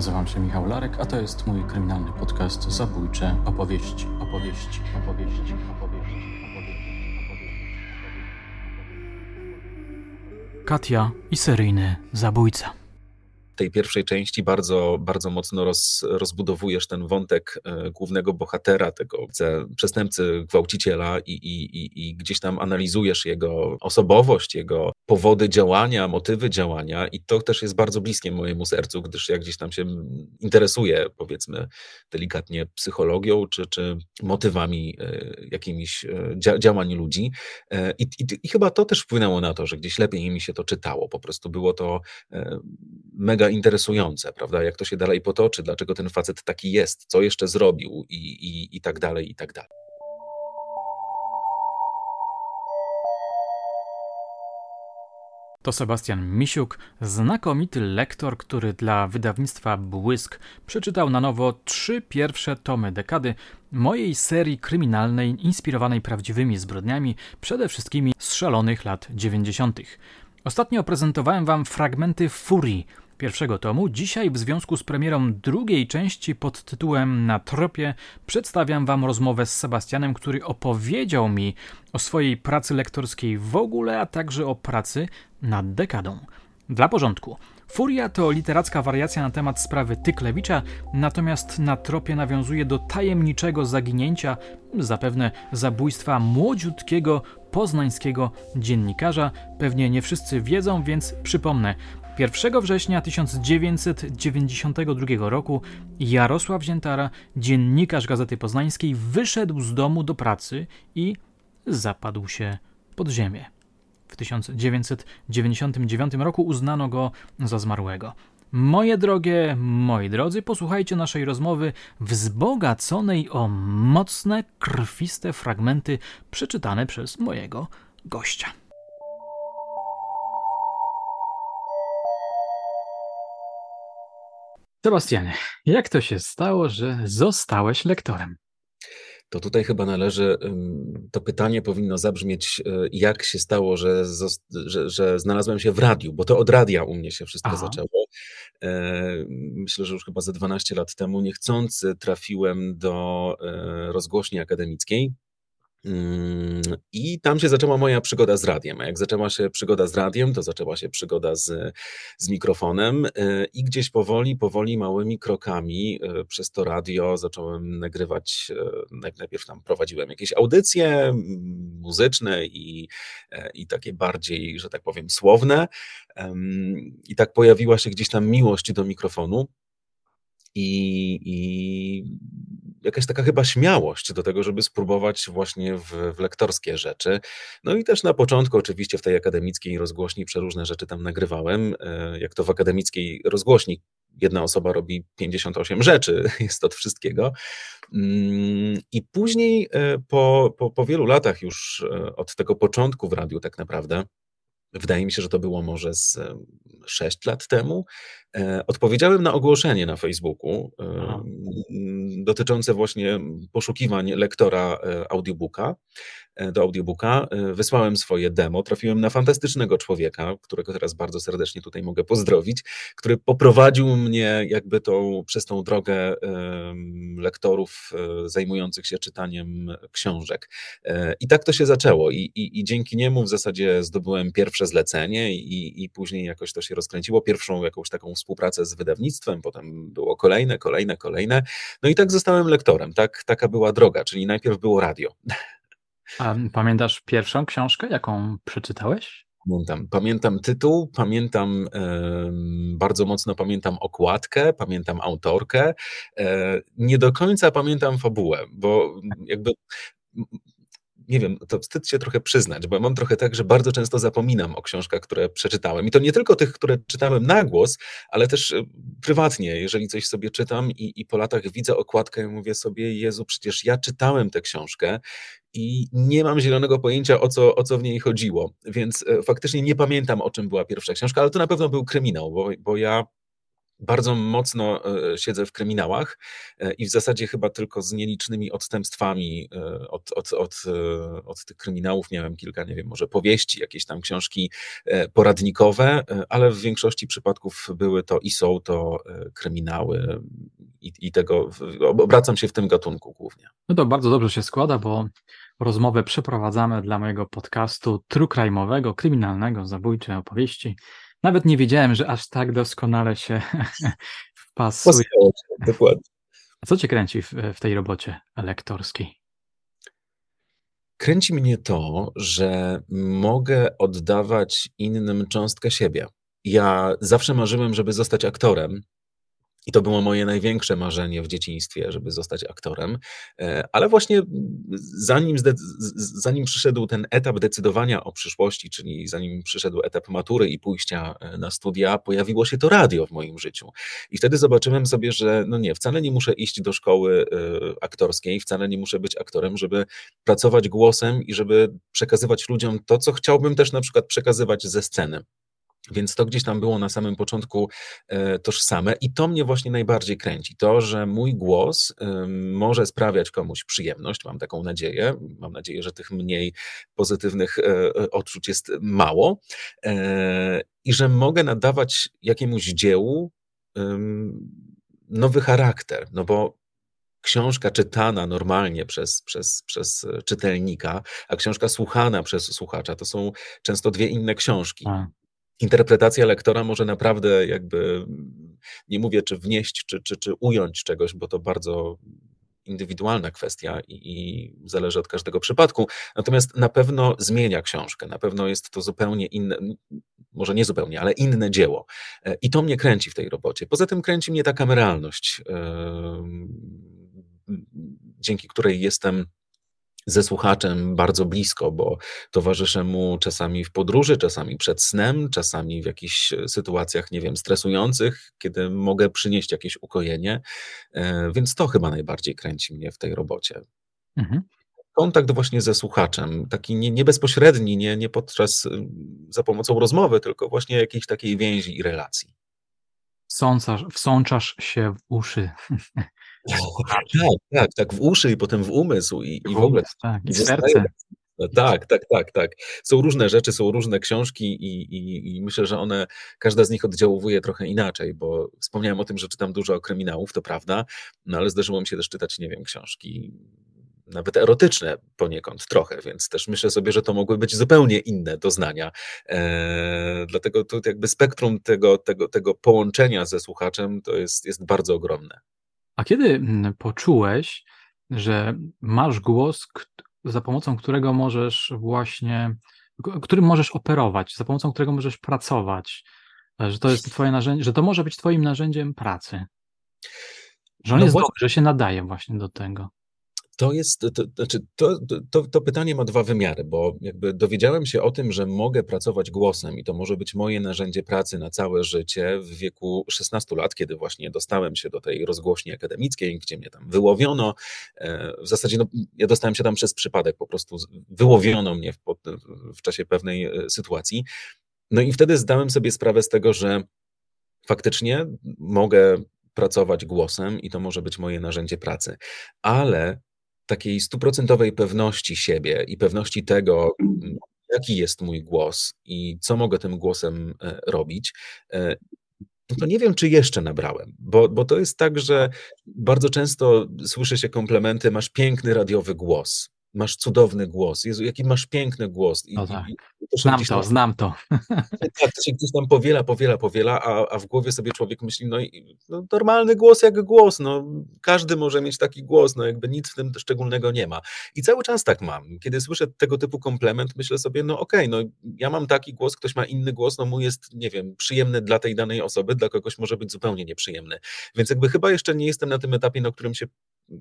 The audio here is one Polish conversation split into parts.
Nazywam się Michał Larek, a to jest mój kryminalny podcast Zabójcze opowieści, opowieści, opowieści, opowieści. Katia i seryjny zabójca tej pierwszej części bardzo, bardzo mocno roz, rozbudowujesz ten wątek e, głównego bohatera, tego przestępcy, gwałciciela i, i, i gdzieś tam analizujesz jego osobowość, jego powody działania, motywy działania i to też jest bardzo bliskie mojemu sercu, gdyż ja gdzieś tam się interesuję, powiedzmy delikatnie, psychologią czy, czy motywami e, jakimiś e, dzia działań ludzi I, i, i chyba to też wpłynęło na to, że gdzieś lepiej mi się to czytało, po prostu było to mega interesujące, prawda? Jak to się dalej potoczy, dlaczego ten facet taki jest, co jeszcze zrobił i, i, i tak dalej, i tak dalej. To Sebastian Misiuk, znakomity lektor, który dla wydawnictwa Błysk przeczytał na nowo trzy pierwsze tomy dekady mojej serii kryminalnej inspirowanej prawdziwymi zbrodniami, przede wszystkim z szalonych lat 90. Ostatnio prezentowałem wam fragmenty Furii, pierwszego tomu, dzisiaj w związku z premierą drugiej części pod tytułem Na tropie przedstawiam Wam rozmowę z Sebastianem, który opowiedział mi o swojej pracy lektorskiej w ogóle, a także o pracy nad dekadą. Dla porządku. Furia to literacka wariacja na temat sprawy Tyklewicza, natomiast na tropie nawiązuje do tajemniczego zaginięcia, zapewne zabójstwa młodziutkiego poznańskiego dziennikarza. Pewnie nie wszyscy wiedzą, więc przypomnę. 1 września 1992 roku Jarosław Ziętara, dziennikarz Gazety Poznańskiej, wyszedł z domu do pracy i zapadł się pod ziemię. W 1999 roku uznano go za zmarłego. Moje drogie, moi drodzy, posłuchajcie naszej rozmowy wzbogaconej o mocne, krwiste fragmenty przeczytane przez mojego gościa. Sebastianie, jak to się stało, że zostałeś lektorem? To tutaj chyba należy, to pytanie powinno zabrzmieć, e, jak się stało, że, że, że znalazłem się w radiu, bo to od radia u mnie się wszystko Aha. zaczęło. E, myślę, że już chyba ze 12 lat temu niechcący trafiłem do e, rozgłośni akademickiej I tam się zaczęła moja przygoda z radiem. A jak zaczęła się przygoda z radiem, to zaczęła się przygoda z, z mikrofonem y, i gdzieś powoli, powoli, małymi krokami y, przez to radio zacząłem nagrywać. Najpierw tam prowadziłem jakieś audycje muzyczne i, i takie bardziej, że tak powiem, słowne. I tak pojawiła się gdzieś tam miłość do mikrofonu. I, i jakaś taka chyba śmiałość do tego, żeby spróbować właśnie w, w, lektorskie rzeczy. No i też na początku, oczywiście w tej akademickiej rozgłośni przeróżne rzeczy tam nagrywałem. E, jak to w akademickiej rozgłośni jedna osoba robi 58 rzeczy, jest od wszystkiego. Mm, I później e, po, po, po wielu latach już e, od tego początku w radiu tak naprawdę, wydaje mi się, że to było może z 6 lat temu, odpowiedziałem na ogłoszenie na Facebooku Aha. dotyczące właśnie poszukiwań lektora e, audiobooka. E, do audiobooka. E, wysłałem swoje demo, trafiłem na fantastycznego człowieka, którego teraz bardzo serdecznie tutaj mogę pozdrowić, który poprowadził mnie jakby tą, przez tą drogę lektorów e, zajmujących się czytaniem książek. I tak to się zaczęło i, i, i dzięki niemu w zasadzie zdobyłem pierwsze zlecenie i, i później jakoś to się rozkręciło, pierwszą jakąś taką współpracę z wydawnictwem, potem było kolejne, kolejne, kolejne. No i tak zostałem lektorem, tak, taka była droga, czyli najpierw było radio. A pamiętasz pierwszą książkę, jaką przeczytałeś? Pamiętam, pamiętam tytuł, pamiętam, bardzo mocno pamiętam okładkę, pamiętam autorkę. E, nie do końca pamiętam fabułę, bo jakby nie wiem, to wstyd się trochę przyznać, bo mam trochę tak, że bardzo często zapominam o książkach, które przeczytałem. I to nie tylko tych, które czytałem na głos, ale też e, prywatnie, jeżeli coś sobie czytam i, i po latach widzę okładkę mówię sobie, Jezu, przecież ja czytałem tę książkę i nie mam zielonego pojęcia, o co, o co w niej chodziło. Więc e, faktycznie nie pamiętam, o czym była pierwsza książka, ale to na pewno był kryminał, bo, bo ja bardzo mocno e, siedzę w kryminałach e, i w zasadzie chyba tylko z nielicznymi odstępstwami e, od, od, od, od tych kryminałów miałem kilka, nie wiem, może powieści, jakieś tam książki poradnikowe, ale w większości przypadków były to i są to kryminały i, i tego, obracam się w tym gatunku głównie. No to bardzo dobrze się składa, bo rozmowę przeprowadzamy dla mojego podcastu true crime'owego, kryminalnego, zabójczej opowieści. Nawet nie wiedziałem, że aż tak doskonale się wpasuje. Dokładnie. A co cię kręci w, w tej robocie lektorskiej? Kręci mnie to, że mogę oddawać innym cząstkę siebie. Ja zawsze marzyłem, żeby zostać aktorem, i to było moje największe marzenie w dzieciństwie, żeby zostać aktorem. E, ale właśnie zanim, zanim przyszedł ten etap decydowania o przyszłości, czyli zanim przyszedł etap matury i pójścia e, na studia, pojawiło się to radio w moim życiu. I wtedy zobaczyłem sobie, że no nie, wcale nie muszę iść do szkoły e, aktorskiej, wcale nie muszę być aktorem, żeby pracować głosem i żeby przekazywać ludziom to, co chciałbym też na przykład przekazywać ze sceny. Więc to gdzieś tam było na samym początku e, tożsame i to mnie właśnie najbardziej kręci. To, że mój głos może sprawiać komuś przyjemność, mam taką nadzieję. Mam nadzieję, że tych mniej pozytywnych e, e, odczuć jest mało i że mogę nadawać jakiemuś dziełu nowy charakter, no bo książka czytana normalnie przez, przez, przez czytelnika, a książka słuchana przez słuchacza to są często dwie inne książki. Interpretacja lektora może naprawdę jakby, nie mówię czy wnieść, czy, czy, czy ująć czegoś, bo to bardzo indywidualna kwestia i, i, zależy od każdego przypadku. Natomiast na pewno zmienia książkę, na pewno jest to zupełnie inne, może nie zupełnie, ale inne dzieło. E, I to mnie kręci w tej robocie. Poza tym kręci mnie ta kameralność, dzięki której jestem ze słuchaczem bardzo blisko, bo towarzyszę mu czasami w podróży, czasami przed snem, czasami w jakichś sytuacjach, nie wiem, stresujących, kiedy mogę przynieść jakieś ukojenie. E, więc to chyba najbardziej kręci mnie w tej robocie. Mhm. Kontakt właśnie ze słuchaczem, taki nie, nie bezpośredni, nie, nie podczas za pomocą rozmowy, tylko właśnie jakiejś takiej więzi i relacji. Sącasz, wsączasz się w uszy Tak, tak, tak, w uszy i potem w umysł i, i w ogóle. Tak, i w serce. Tak, tak, tak, tak. Są różne rzeczy, są różne książki i, i, i, myślę, że one, każda z nich oddziałuje trochę inaczej, bo wspomniałem o tym, że czytam dużo kryminałów, to prawda, no ale zdarzyło mi się też czytać, nie wiem, książki nawet erotyczne poniekąd trochę, więc też myślę sobie, że to mogły być zupełnie inne doznania. Eee, dlatego to jakby spektrum tego, tego, tego połączenia ze słuchaczem to jest, jest bardzo ogromne. A kiedy mm, poczułeś, że masz głos, za pomocą którego możesz właśnie, którym możesz operować, za pomocą którego możesz pracować, że to jest twoje narzędzie, że to może być twoim narzędziem pracy? Że on no jest dobry, że się nadaje właśnie do tego. To jest, to, znaczy to, to, to pytanie ma dwa wymiary, bo jakby dowiedziałem się o tym, że mogę pracować głosem i to może być moje narzędzie pracy na całe życie w wieku 16 lat, kiedy właśnie dostałem się do tej rozgłośni akademickiej, gdzie mnie tam wyłowiono. E, w zasadzie no, ja dostałem się tam przez przypadek, po prostu wyłowiono mnie w, w czasie pewnej e, sytuacji. No i wtedy zdałem sobie sprawę z tego, że faktycznie mogę pracować głosem i to może być moje narzędzie pracy, ale takiej stuprocentowej pewności siebie i pewności tego, mm, jaki jest mój głos i co mogę tym głosem e, robić, e, no to nie wiem, czy jeszcze nabrałem, bo, bo to jest tak, że bardzo często słyszy się komplementy, masz piękny radiowy głos masz cudowny głos. Jezu, jaki masz piękny głos. I, no tak. i, i znam to, tam, znam to. Tak, to się gdzieś tam powiela, powiela, powiela, a, a w głowie sobie człowiek myśli, no, no, normalny głos jak głos, no każdy może mieć taki głos, no jakby nic w tym szczególnego nie ma. I cały czas tak mam. Kiedy słyszę tego typu komplement, myślę sobie, no okej, okay, no ja mam taki głos, ktoś ma inny głos, no mój jest, nie wiem, przyjemny dla tej danej osoby, dla kogoś może być zupełnie nieprzyjemny. Więc jakby chyba jeszcze nie jestem na tym etapie, na którym się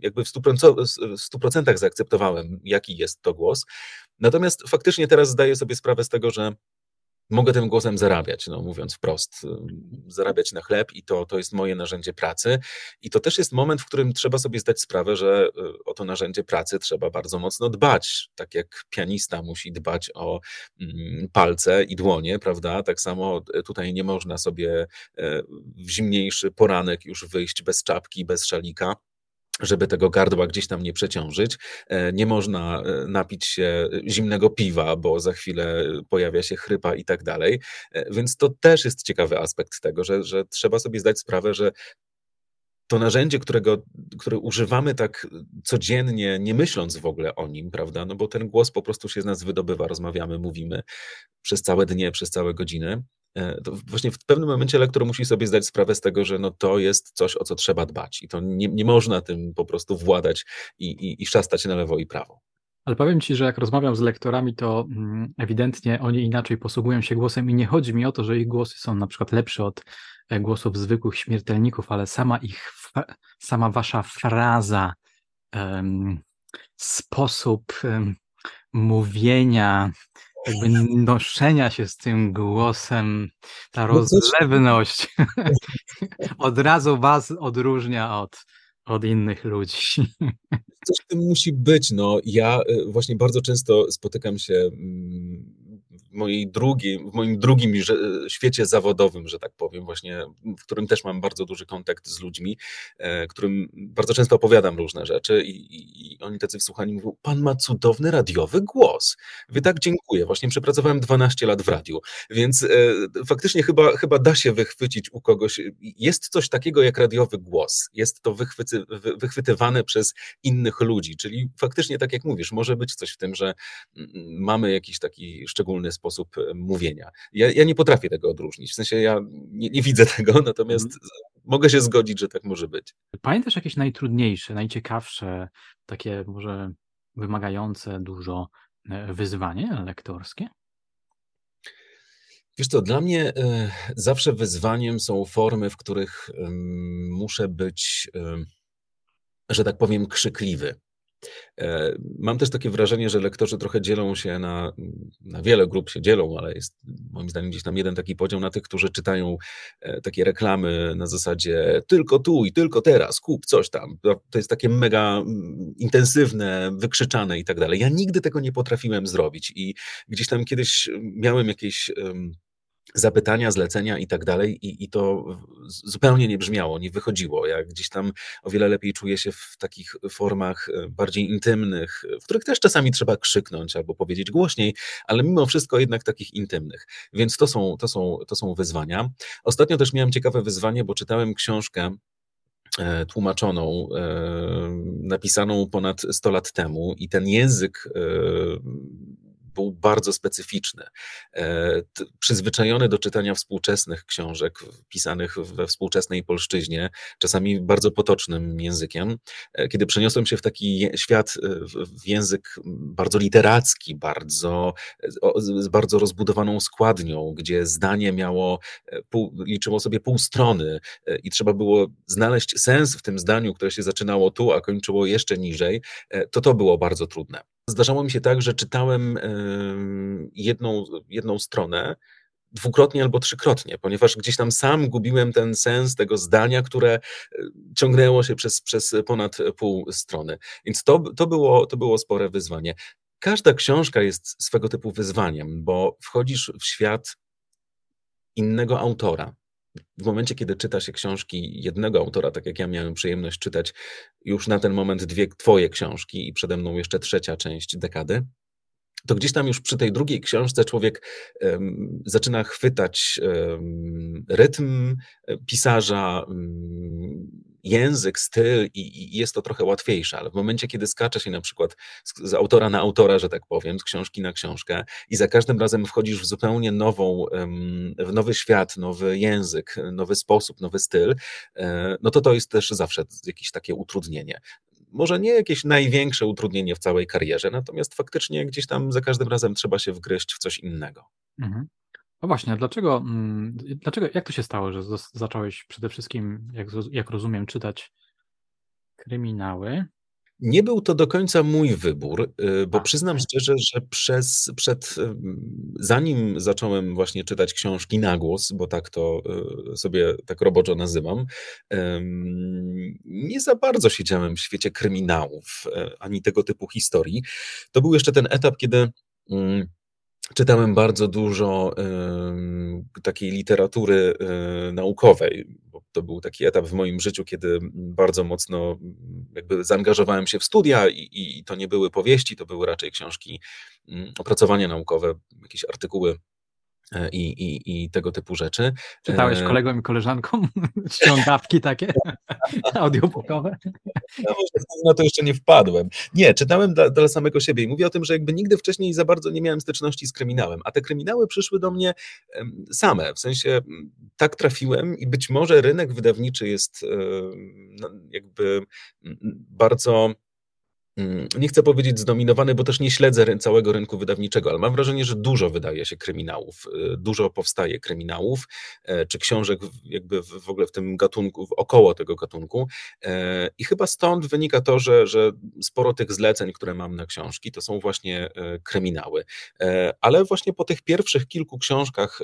jakby w 100%, w 100 zaakceptowałem, jaki jest to głos. Natomiast faktycznie teraz zdaję sobie sprawę z tego, że mogę tym głosem zarabiać, no mówiąc wprost, zarabiać na chleb i to, to jest moje narzędzie pracy. I to też jest moment, w którym trzeba sobie zdać sprawę, że y, o to narzędzie pracy trzeba bardzo mocno dbać. Tak jak pianista musi dbać o mm, palce i dłonie, prawda? Tak samo tutaj nie można sobie w zimniejszy poranek już wyjść bez czapki, bez szalika żeby tego gardła gdzieś tam nie przeciążyć. E, nie można e, napić się zimnego piwa, bo za chwilę pojawia się chrypa i tak dalej. E, więc to też jest ciekawy aspekt tego, że, że trzeba sobie zdać sprawę, że to narzędzie, którego, które używamy tak codziennie, nie myśląc w ogóle o nim, prawda? No bo ten głos po prostu się z nas wydobywa, rozmawiamy, mówimy przez całe dnie, przez całe godziny. E, to właśnie w pewnym momencie lektor musi sobie zdać sprawę z tego, że no to jest coś, o co trzeba dbać i to nie, nie można tym po prostu władać i, i, i szastać na lewo i prawo. Ale powiem Ci, że jak rozmawiam z lektorami, to mm, ewidentnie oni inaczej posługują się głosem i nie chodzi mi o to, że ich głosy są na przykład lepsze od e, głosów zwykłych śmiertelników, ale sama ich, sama wasza fraza, sposób mówienia, jakby noszenia się z tym głosem, ta no rozlewność od razu was odróżnia od, od innych ludzi. Coś w tym musi być. No, ja y, właśnie bardzo często spotykam się mm, mojej drugiej, w moim drugim świecie zawodowym, że tak powiem, właśnie, w którym też mam bardzo duży kontakt z ludźmi, e, którym bardzo często opowiadam różne rzeczy i, i, oni tacy wsłuchani mówią, pan ma cudowny radiowy głos. Wy tak dziękuję, właśnie przepracowałem 12 lat w radiu, więc e, faktycznie chyba, chyba da się wychwycić u kogoś, jest coś takiego jak radiowy głos, jest to wychwyty, wychwytywane przez innych ludzi, czyli faktycznie tak jak mówisz, może być coś w tym, że mm, mamy jakiś taki szczególny sposób e, mówienia. Ja, ja nie potrafię tego odróżnić, w sensie ja nie, nie widzę tego, natomiast mm. mogę się zgodzić, że tak może być. Pamiętasz jakieś najtrudniejsze, najciekawsze, takie może wymagające dużo e, wyzwanie lektorskie? Wiesz co, dla mnie y, zawsze wyzwaniem są formy, w których muszę być, że tak powiem, krzykliwy. E, mam też takie wrażenie, że lektorzy trochę dzielą się na, na wiele grup się dzielą, ale jest moim zdaniem gdzieś tam jeden taki podział na tych, którzy czytają e, takie reklamy na zasadzie tylko tu i tylko teraz, kup coś tam. To jest takie mega intensywne, wykrzyczane i tak dalej. Ja nigdy tego nie potrafiłem zrobić i gdzieś tam kiedyś miałem jakieś zapytania, zlecenia i tak dalej, i, i to zupełnie nie brzmiało, nie wychodziło. Ja gdzieś tam o wiele lepiej czuję się w takich formach e, bardziej intymnych, w których też czasami trzeba krzyknąć albo powiedzieć głośniej, ale mimo wszystko jednak takich intymnych. Więc to są, to są, to są wyzwania. Ostatnio też miałem ciekawe wyzwanie, bo czytałem książkę e, tłumaczoną, e, napisaną ponad 100 lat temu i ten język był bardzo specyficzny. E, przyzwyczajony do czytania współczesnych książek pisanych we współczesnej polszczyźnie, czasami bardzo potocznym językiem, e, kiedy przeniosłem się w taki świat, e, w język bardzo literacki, bardzo, z bardzo rozbudowaną składnią, gdzie zdanie miało, pół, liczyło sobie pół strony i trzeba było znaleźć sens w tym zdaniu, które się zaczynało tu, a kończyło jeszcze niżej, to to było bardzo trudne. Zdarzało mi się tak, że czytałem jedną, jedną stronę dwukrotnie albo trzykrotnie, ponieważ gdzieś tam sam gubiłem ten sens tego zdania, które e, ciągnęło się przez, przez ponad pół strony. Więc to, to, było, to było spore wyzwanie. Każda książka jest swego typu wyzwaniem, bo wchodzisz w świat innego autora w momencie, kiedy czyta się książki jednego autora, tak jak ja miałem przyjemność czytać już na ten moment dwie twoje książki i przede mną jeszcze trzecia część dekady, to gdzieś tam już przy tej drugiej książce człowiek um, zaczyna chwytać um, rytm e, pisarza, um, język, styl i, i, jest to trochę łatwiejsze, ale w momencie, kiedy skacze się na przykład z, z, autora na autora, że tak powiem, z książki na książkę i za każdym razem wchodzisz w zupełnie nową, w nowy świat, nowy język, nowy sposób, nowy styl, e, no to to jest też zawsze jakieś takie utrudnienie może nie jakieś największe utrudnienie w całej karierze, natomiast faktycznie gdzieś tam za każdym razem trzeba się wgryźć w coś innego. Mhm. No właśnie, dlaczego, mm, dlaczego, jak to się stało, że zacząłeś przede wszystkim, jak, jak rozumiem, czytać kryminały? Nie był to do końca mój wybór, y, bo przyznam szczerze, że przez, przed, zanim zacząłem właśnie czytać książki na głos, bo tak to y, sobie tak roboczo nazywam, nie za bardzo siedziałem w świecie kryminałów e, ani tego typu historii. To był jeszcze ten etap, kiedy mm, czytałem bardzo dużo takiej literatury e, naukowej, to był taki etap w moim życiu, kiedy bardzo mocno jakby zaangażowałem się w studia i, i to nie były powieści, to były raczej książki, mm, opracowania naukowe, jakieś artykuły i, i, i tego typu rzeczy. Czytałeś e, kolegom i koleżankom ściągawki takie audiobookowe? No, na to jeszcze nie wpadłem. Nie, czytałem dla, dla, samego siebie i mówię o tym, że jakby nigdy wcześniej za bardzo nie miałem styczności z kryminałem, a te kryminały przyszły do mnie same, w sensie tak trafiłem i być może rynek wydawniczy jest no, jakby bardzo nie chcę powiedzieć zdominowany, bo też nie śledzę całego rynku wydawniczego, ale mam wrażenie, że dużo wydaje się kryminałów, y, dużo powstaje kryminałów, e, czy książek jakby w ogóle w tym gatunku, około tego gatunku. E, I chyba stąd wynika to, że, że sporo tych zleceń, które mam na książki, to są właśnie e, kryminały. Ale właśnie po tych pierwszych kilku książkach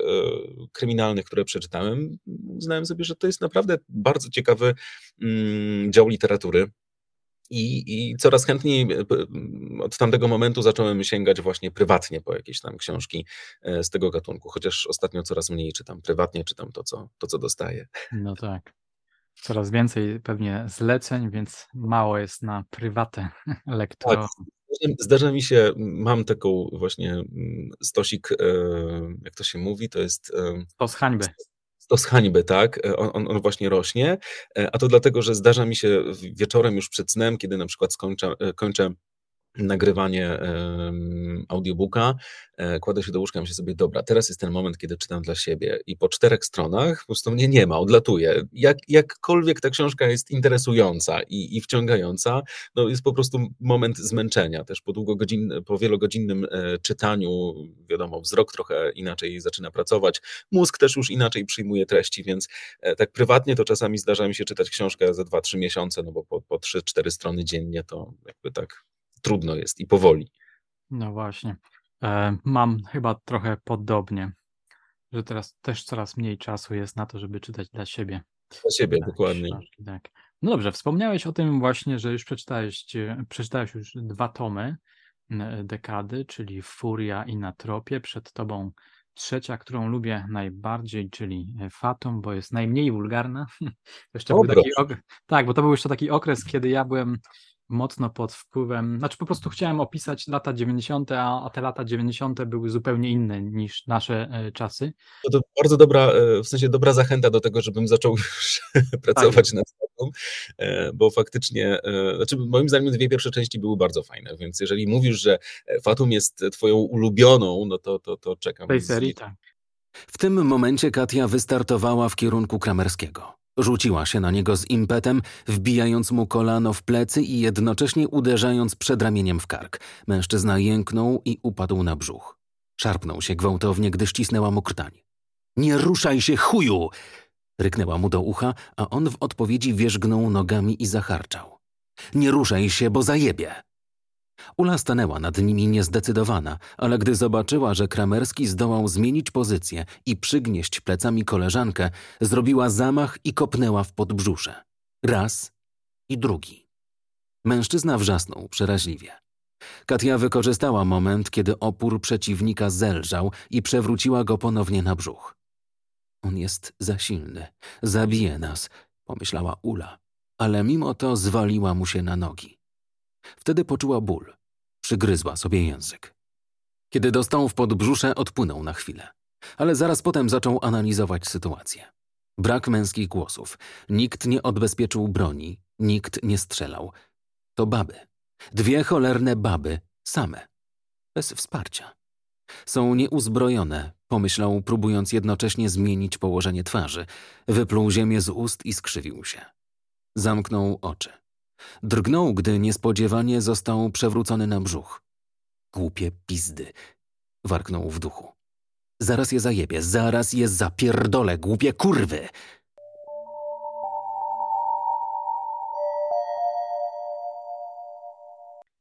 kryminalnych, które przeczytałem, uznałem sobie, że to jest naprawdę bardzo ciekawy mm, dział literatury i, I coraz chętniej e, od tamtego momentu zacząłem sięgać właśnie prywatnie po jakieś tam książki e, z tego gatunku, chociaż ostatnio coraz mniej czytam prywatnie, czytam to, co, to, co dostaję. No tak. Coraz więcej pewnie zleceń, więc mało jest na prywatę lektora. Tak. Zdarza mi się, mam taką właśnie stosik, e, jak to się mówi, to jest. Stos hańby to z hańby, tak? E, on, on, właśnie rośnie, e, a to dlatego, że zdarza mi się wieczorem już przed snem, kiedy na przykład skończę, e, kończę nagrywanie audiobooka, e, kładę się do łóżka i myślę sobie, dobra, teraz jest ten moment, kiedy czytam dla siebie i po czterech stronach po prostu mnie nie ma, odlatuję. Jak, jakkolwiek ta książka jest interesująca i, i wciągająca, no jest po prostu moment zmęczenia. Też po, długogodzin, po wielogodzinnym e, czytaniu, wiadomo, wzrok trochę inaczej zaczyna pracować, mózg też już inaczej przyjmuje treści, więc e, tak prywatnie to czasami zdarza mi się czytać książkę za 2-3 miesiące, no bo po, po 3-4 strony dziennie to jakby tak trudno jest i powoli. No właśnie. E, mam chyba trochę podobnie, że teraz też coraz mniej czasu jest na to, żeby czytać dla siebie. Dla siebie, tak, dokładnie. Tak. No dobrze, wspomniałeś o tym właśnie, że już przeczytałeś, przeczytałeś już dwa tomy dekady, czyli Furia i Na tropie. Przed tobą trzecia, którą lubię najbardziej, czyli Fatum, bo jest najmniej wulgarna. Jeszcze był taki tak, bo to był jeszcze taki okres, kiedy ja byłem mocno pod wpływem, znaczy po prostu chciałem opisać lata 90., a, te lata 90. były zupełnie inne niż nasze e, czasy. To, to bardzo dobra, e, w sensie dobra zachęta do tego, żebym zaczął już pracować tak. nad sobą, e, bo faktycznie, znaczy moim zdaniem dwie pierwsze części były bardzo fajne, więc jeżeli mówisz, że Fatum jest twoją ulubioną, no to, to, to czekam. Tej serii, tak. W tym momencie Katia wystartowała w kierunku Kramerskiego. Rzuciła się na niego z impetem, wbijając mu kolano w plecy i jednocześnie uderzając przedramieniem w kark. Mężczyzna jęknął i upadł na brzuch. Szarpnął się gwałtownie, gdy ścisnęła mu krtań. Nie ruszaj się, chuju! Ryknęła mu do ucha, a on w odpowiedzi wierzgnął nogami i zacharczał. Nie ruszaj się, bo zajebie! Ula stanęła nad nimi niezdecydowana, ale gdy zobaczyła, że Kramerski zdołał zmienić pozycję i przygnieść plecami koleżankę, zrobiła zamach i kopnęła w podbrzusze. Raz i drugi. Mężczyzna wrzasnął przeraźliwie. Katia wykorzystała moment, kiedy opór przeciwnika zelżał i przewróciła go ponownie na brzuch. On jest za silny, zabije nas, pomyślała Ula, ale mimo to zwaliła mu się na nogi. Wtedy poczuła ból. Przygryzła sobie język. Kiedy dostał w podbrzusze, odpłynął na chwilę. Ale zaraz potem zaczął analizować sytuację. Brak męskich głosów. Nikt nie odbezpieczył broni. Nikt nie strzelał. To baby. Dwie cholerne baby, same. Bez wsparcia. Są nieuzbrojone, pomyślał, próbując jednocześnie zmienić położenie twarzy. Wypluł ziemię z ust i skrzywił się. Zamknął oczy. Drgnął, gdy niespodziewanie został przewrócony na brzuch. Głupie pizdy, warknął w duchu. Zaraz je zajebie, zaraz je zapierdolę, głupie kurwy!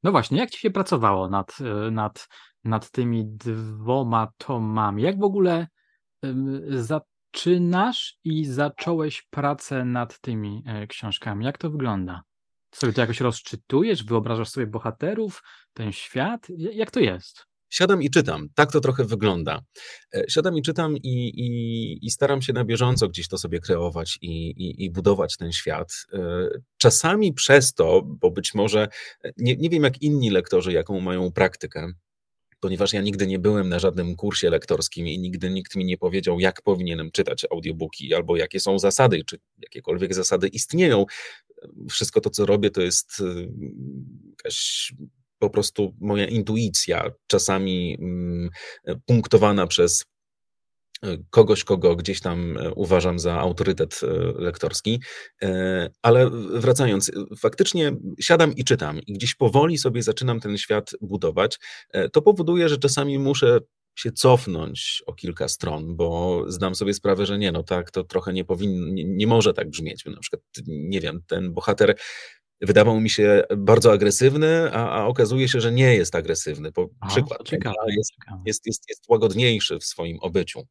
No właśnie, jak ci się pracowało nad, e, nad, nad tymi dwoma tomami? Jak w ogóle zaczynasz i zacząłeś pracę nad tymi e, książkami? Jak to wygląda? Sobie to jakoś rozczytujesz, wyobrażasz sobie bohaterów, ten świat? Jak to jest? Siadam i czytam. Tak to trochę wygląda. E, siadam i czytam i, i, i staram się na bieżąco gdzieś to sobie kreować i, i, budować ten świat. E, czasami przez to, bo być może e, nie, nie wiem jak inni lektorzy, jaką mają praktykę, ponieważ ja nigdy nie byłem na żadnym kursie lektorskim i nigdy nikt mi nie powiedział, jak powinienem czytać audiobooki albo jakie są zasady, czy jakiekolwiek zasady istnieją. Wszystko to, co robię, to jest jakaś po prostu moja intuicja, czasami mm, punktowana przez e, kogoś, kogo gdzieś tam e, uważam za autorytet lektorski. Ale wracając, faktycznie siadam i czytam i gdzieś powoli sobie zaczynam ten świat budować. To powoduje, że czasami muszę się cofnąć o kilka stron, bo zdam sobie sprawę, że nie, no tak, to trochę nie powinno, nie, nie może tak brzmieć. Na przykład, nie wiem, ten bohater wydawał mi się bardzo agresywny, a, a okazuje się, że nie jest agresywny. Po, Aha, przykład, ciekawe, jest, jest, jest, jest łagodniejszy w swoim obyciu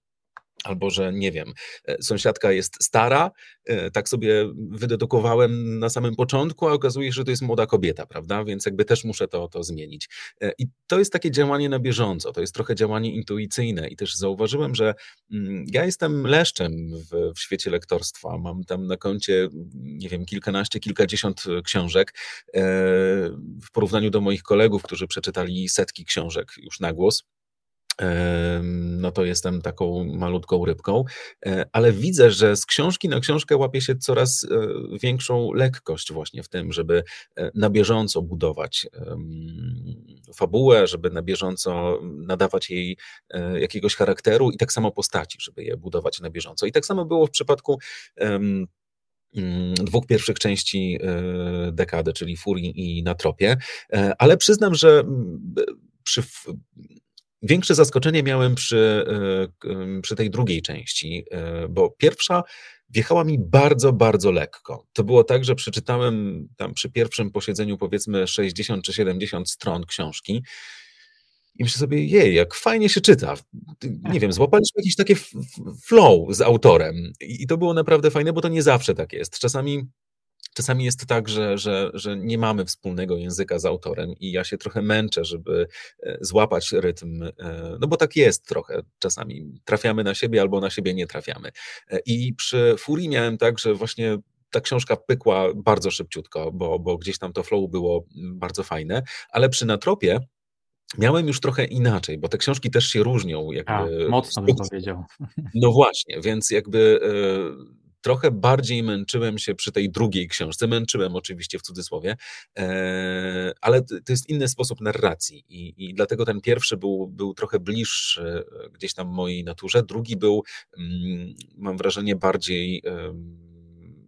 albo że nie wiem, e, sąsiadka jest stara, e, tak sobie wydedukowałem na samym początku, a okazuje się, że to jest młoda kobieta, prawda? Więc jakby też muszę to, to zmienić. E, I to jest takie działanie na bieżąco, to jest trochę działanie intuicyjne i też zauważyłem, że mm, ja jestem leszczem w, w świecie lektorstwa. Mam tam na koncie, nie wiem, kilkanaście, kilkadziesiąt książek w porównaniu do moich kolegów, którzy przeczytali setki książek już na głos no to jestem taką malutką rybką, e, ale widzę, że z książki na książkę łapie się coraz e, większą lekkość właśnie w tym, żeby e, na bieżąco budować fabułę, żeby na bieżąco nadawać jej jakiegoś charakteru i tak samo postaci, żeby je budować na bieżąco. I tak samo było w przypadku mm, dwóch pierwszych części dekady, czyli Furii i Na tropie, ale przyznam, że przy Większe zaskoczenie miałem przy, e, przy tej drugiej części, e, bo pierwsza wjechała mi bardzo, bardzo lekko. To było tak, że przeczytałem tam przy pierwszym posiedzeniu powiedzmy 60 czy 70 stron książki i myślę sobie, jej, jak fajnie się czyta. Nie wiem, złapaliśmy jakiś taki flow z autorem i to było naprawdę fajne, bo to nie zawsze tak jest. Czasami Czasami jest tak, że, że, że nie mamy wspólnego języka z autorem i ja się trochę męczę, żeby e, złapać rytm, e, no bo tak jest trochę. Czasami trafiamy na siebie albo na siebie nie trafiamy. E, I przy Furii miałem tak, że właśnie ta książka pykła bardzo szybciutko, bo, bo gdzieś tam to flow było bardzo fajne, ale przy Natropie miałem już trochę inaczej, bo te książki też się różnią. Jakby, A, mocno bym powiedział. No właśnie, więc jakby trochę bardziej męczyłem się przy tej drugiej książce. Męczyłem oczywiście w cudzysłowie, e, ale to jest inny sposób narracji i, i dlatego ten pierwszy był, był trochę bliższy e, gdzieś tam mojej naturze. Drugi był, mm, mam wrażenie, bardziej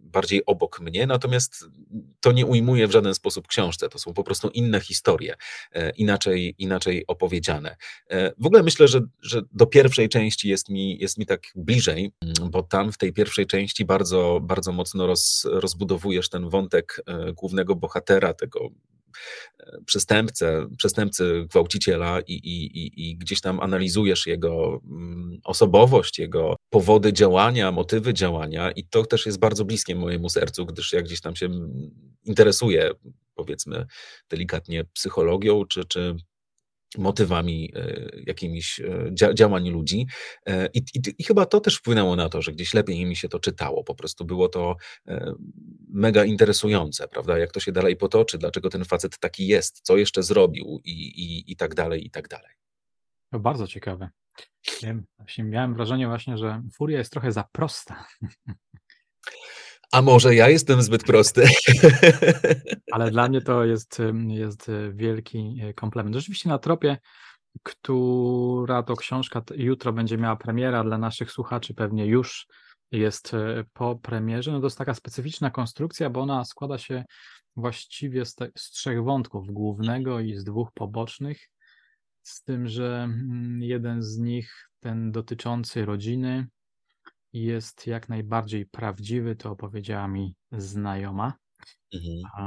bardziej obok mnie, natomiast to nie ujmuje w żaden sposób książce. To są po prostu inne historie, e, inaczej, inaczej opowiedziane. E, w ogóle myślę, że, że do pierwszej części jest mi, jest mi tak bliżej, mm, bo tam w tej pierwszej części bardzo, bardzo mocno roz, rozbudowujesz ten wątek e, głównego bohatera, tego przestępcę, przestępcy, gwałciciela i, i, i gdzieś tam analizujesz jego mm, osobowość, jego powody działania, motywy działania i to też jest bardzo bliskie mojemu sercu, gdyż ja gdzieś tam się interesuję, powiedzmy delikatnie, psychologią czy, czy motywami e, jakimiś e, działań ludzi. E, I, i, I, chyba to też wpłynęło na to, że gdzieś lepiej mi się to czytało. Po prostu było to mega interesujące, prawda? Jak to się dalej potoczy, dlaczego ten facet taki jest, co jeszcze zrobił i, i, i tak dalej, i tak dalej. To bardzo ciekawe. Miałem wrażenie właśnie, że Furia jest trochę za prosta. A może ja jestem zbyt prosty? Ale dla mnie to jest, jest wielki e, komplement. Rzeczywiście na tropie, która to książka jutro będzie miała premiera dla naszych słuchaczy, pewnie już jest e, po premierze. No to jest taka specyficzna konstrukcja, bo ona składa się właściwie z, te, z trzech wątków, głównego i z dwóch pobocznych, z tym, że mm, jeden z nich, ten dotyczący rodziny, jest jak najbardziej prawdziwy, to opowiedziała mi znajoma. Mhm.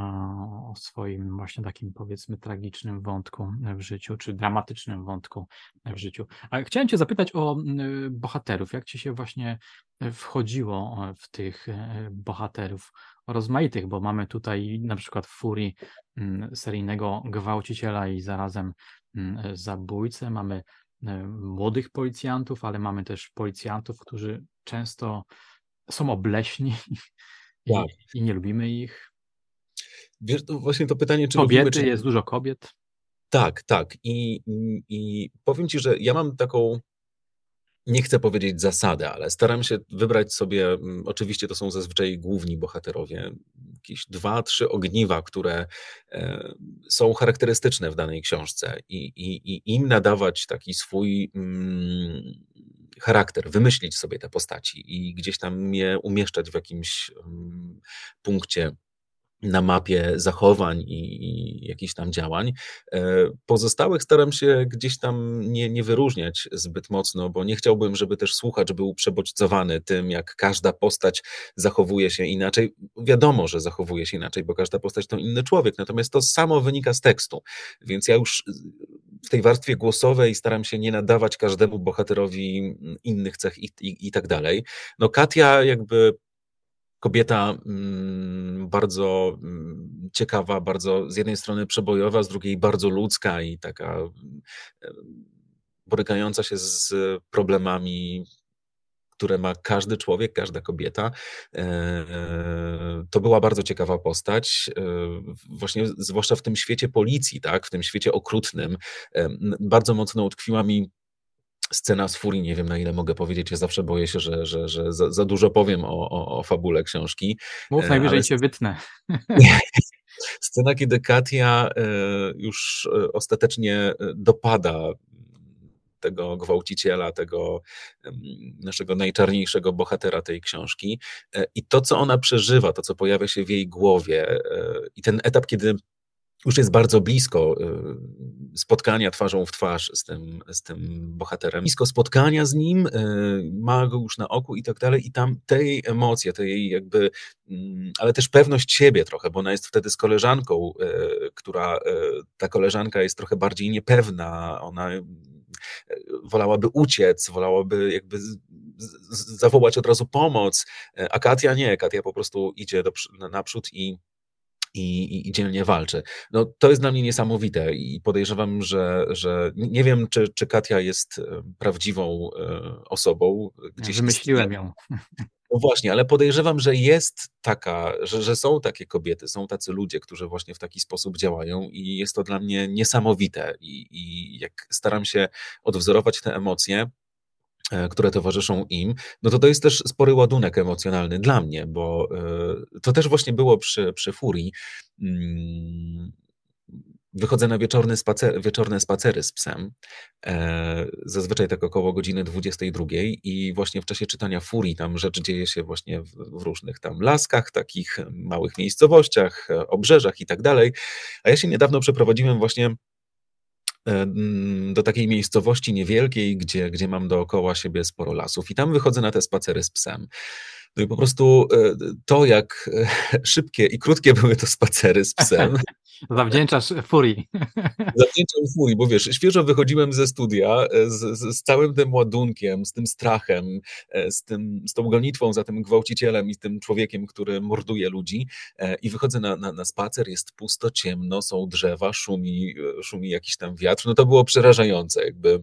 o swoim właśnie takim powiedzmy tragicznym wątku w życiu, czy dramatycznym wątku w życiu. A chciałem Cię zapytać o bohaterów. Jak Ci się właśnie wchodziło w tych e, bohaterów rozmaitych, bo mamy tutaj na przykład w Furii seryjnego gwałciciela i zarazem zabójcę, mamy e, młodych policjantów, ale mamy też policjantów, którzy często są obleśni i, tak. i nie lubimy ich. Wiesz, to właśnie to pytanie, czy Kobiety, lubimy, czy... jest dużo kobiet. Tak, tak. I, I powiem ci, że ja mam taką, nie chcę powiedzieć zasadę, ale staram się wybrać sobie, mm, oczywiście to są zazwyczaj główni bohaterowie, jakieś dwa, trzy ogniwa, które e, są charakterystyczne w danej książce i, i, i im nadawać taki swój mm, charakter, wymyślić sobie te postaci i gdzieś tam je umieszczać w jakimś mm, punkcie na mapie zachowań i, i jakichś tam działań. E, pozostałych staram się gdzieś tam nie, nie wyróżniać zbyt mocno, bo nie chciałbym, żeby też słuchacz był przebodźcowany tym, jak każda postać zachowuje się inaczej. Wiadomo, że zachowuje się inaczej, bo każda postać to inny człowiek, natomiast to samo wynika z tekstu. Więc ja już w tej warstwie głosowej staram się nie nadawać każdemu bohaterowi innych cech i, i, i tak dalej. No Katia jakby kobieta mm, bardzo mm, ciekawa, bardzo z jednej strony przebojowa, z drugiej bardzo ludzka i taka borykająca się z problemami które ma każdy człowiek, każda kobieta. E, to była bardzo ciekawa postać, e, właśnie zwłaszcza w tym świecie policji, tak, w tym świecie okrutnym. Bardzo mocno utkwiła mi scena z Furii, nie wiem na ile mogę powiedzieć, ja zawsze boję się, że, że, że za, za dużo powiem o, o, o fabule książki. Mów, najwyżej ale... cię wytnę. Scena, kiedy Katia już ostatecznie dopada tego gwałciciela, tego naszego najczarniejszego bohatera tej książki. E, I to, co ona przeżywa, to, co pojawia się w jej głowie, e, i ten etap, kiedy już jest bardzo blisko e, spotkania twarzą w twarz z tym, z tym bohaterem, blisko spotkania z nim, ma go już na oku i tak dalej, i tam tej emocje, tej jakby, mm, ale też pewność siebie trochę, bo ona jest wtedy z koleżanką, która, ta koleżanka jest trochę bardziej niepewna, ona wolałaby uciec, wolałaby jakby zawołać od razu pomoc, a Katia nie, Katia po prostu idzie do, naprzód i i, i, dzielnie walczy. No, to jest dla mnie niesamowite i podejrzewam, że, że nie wiem, czy, czy Katia jest e, prawdziwą e, osobą. Gdzieś Wymyśliłem ją. No właśnie, ale podejrzewam, że jest taka, że, że są takie kobiety, są tacy ludzie, którzy właśnie w taki sposób działają i jest to dla mnie niesamowite. I, i jak staram się odwzorować te emocje, które towarzyszą im, no to to jest też spory ładunek emocjonalny dla mnie, bo e, to też właśnie było przy, przy Furii. Mm, Wychodzę na wieczorny spacer, wieczorne spacery z psem, e, zazwyczaj tak około godziny 22 i właśnie w czasie czytania Furii tam rzecz dzieje się właśnie w, różnych tam laskach, takich małych miejscowościach, obrzeżach i tak dalej. A ja się niedawno przeprowadziłem właśnie e, do takiej miejscowości niewielkiej, gdzie, gdzie mam dookoła siebie sporo lasów i tam wychodzę na te spacery z psem. No i po prostu e, to, jak e, szybkie i krótkie były to spacery z psem. Zawdzięczasz furii. Zawdzięczam furii, bo wiesz, świeżo wychodziłem ze studia e, z, z, z, całym tym ładunkiem, z tym strachem, z, tym, z tą gonitwą za tym gwałcicielem i tym człowiekiem, który morduje ludzi i wychodzę na, na, na spacer, jest pusto, ciemno, są drzewa, szumi, szumi jakiś tam wiatr. No to było przerażające, jakby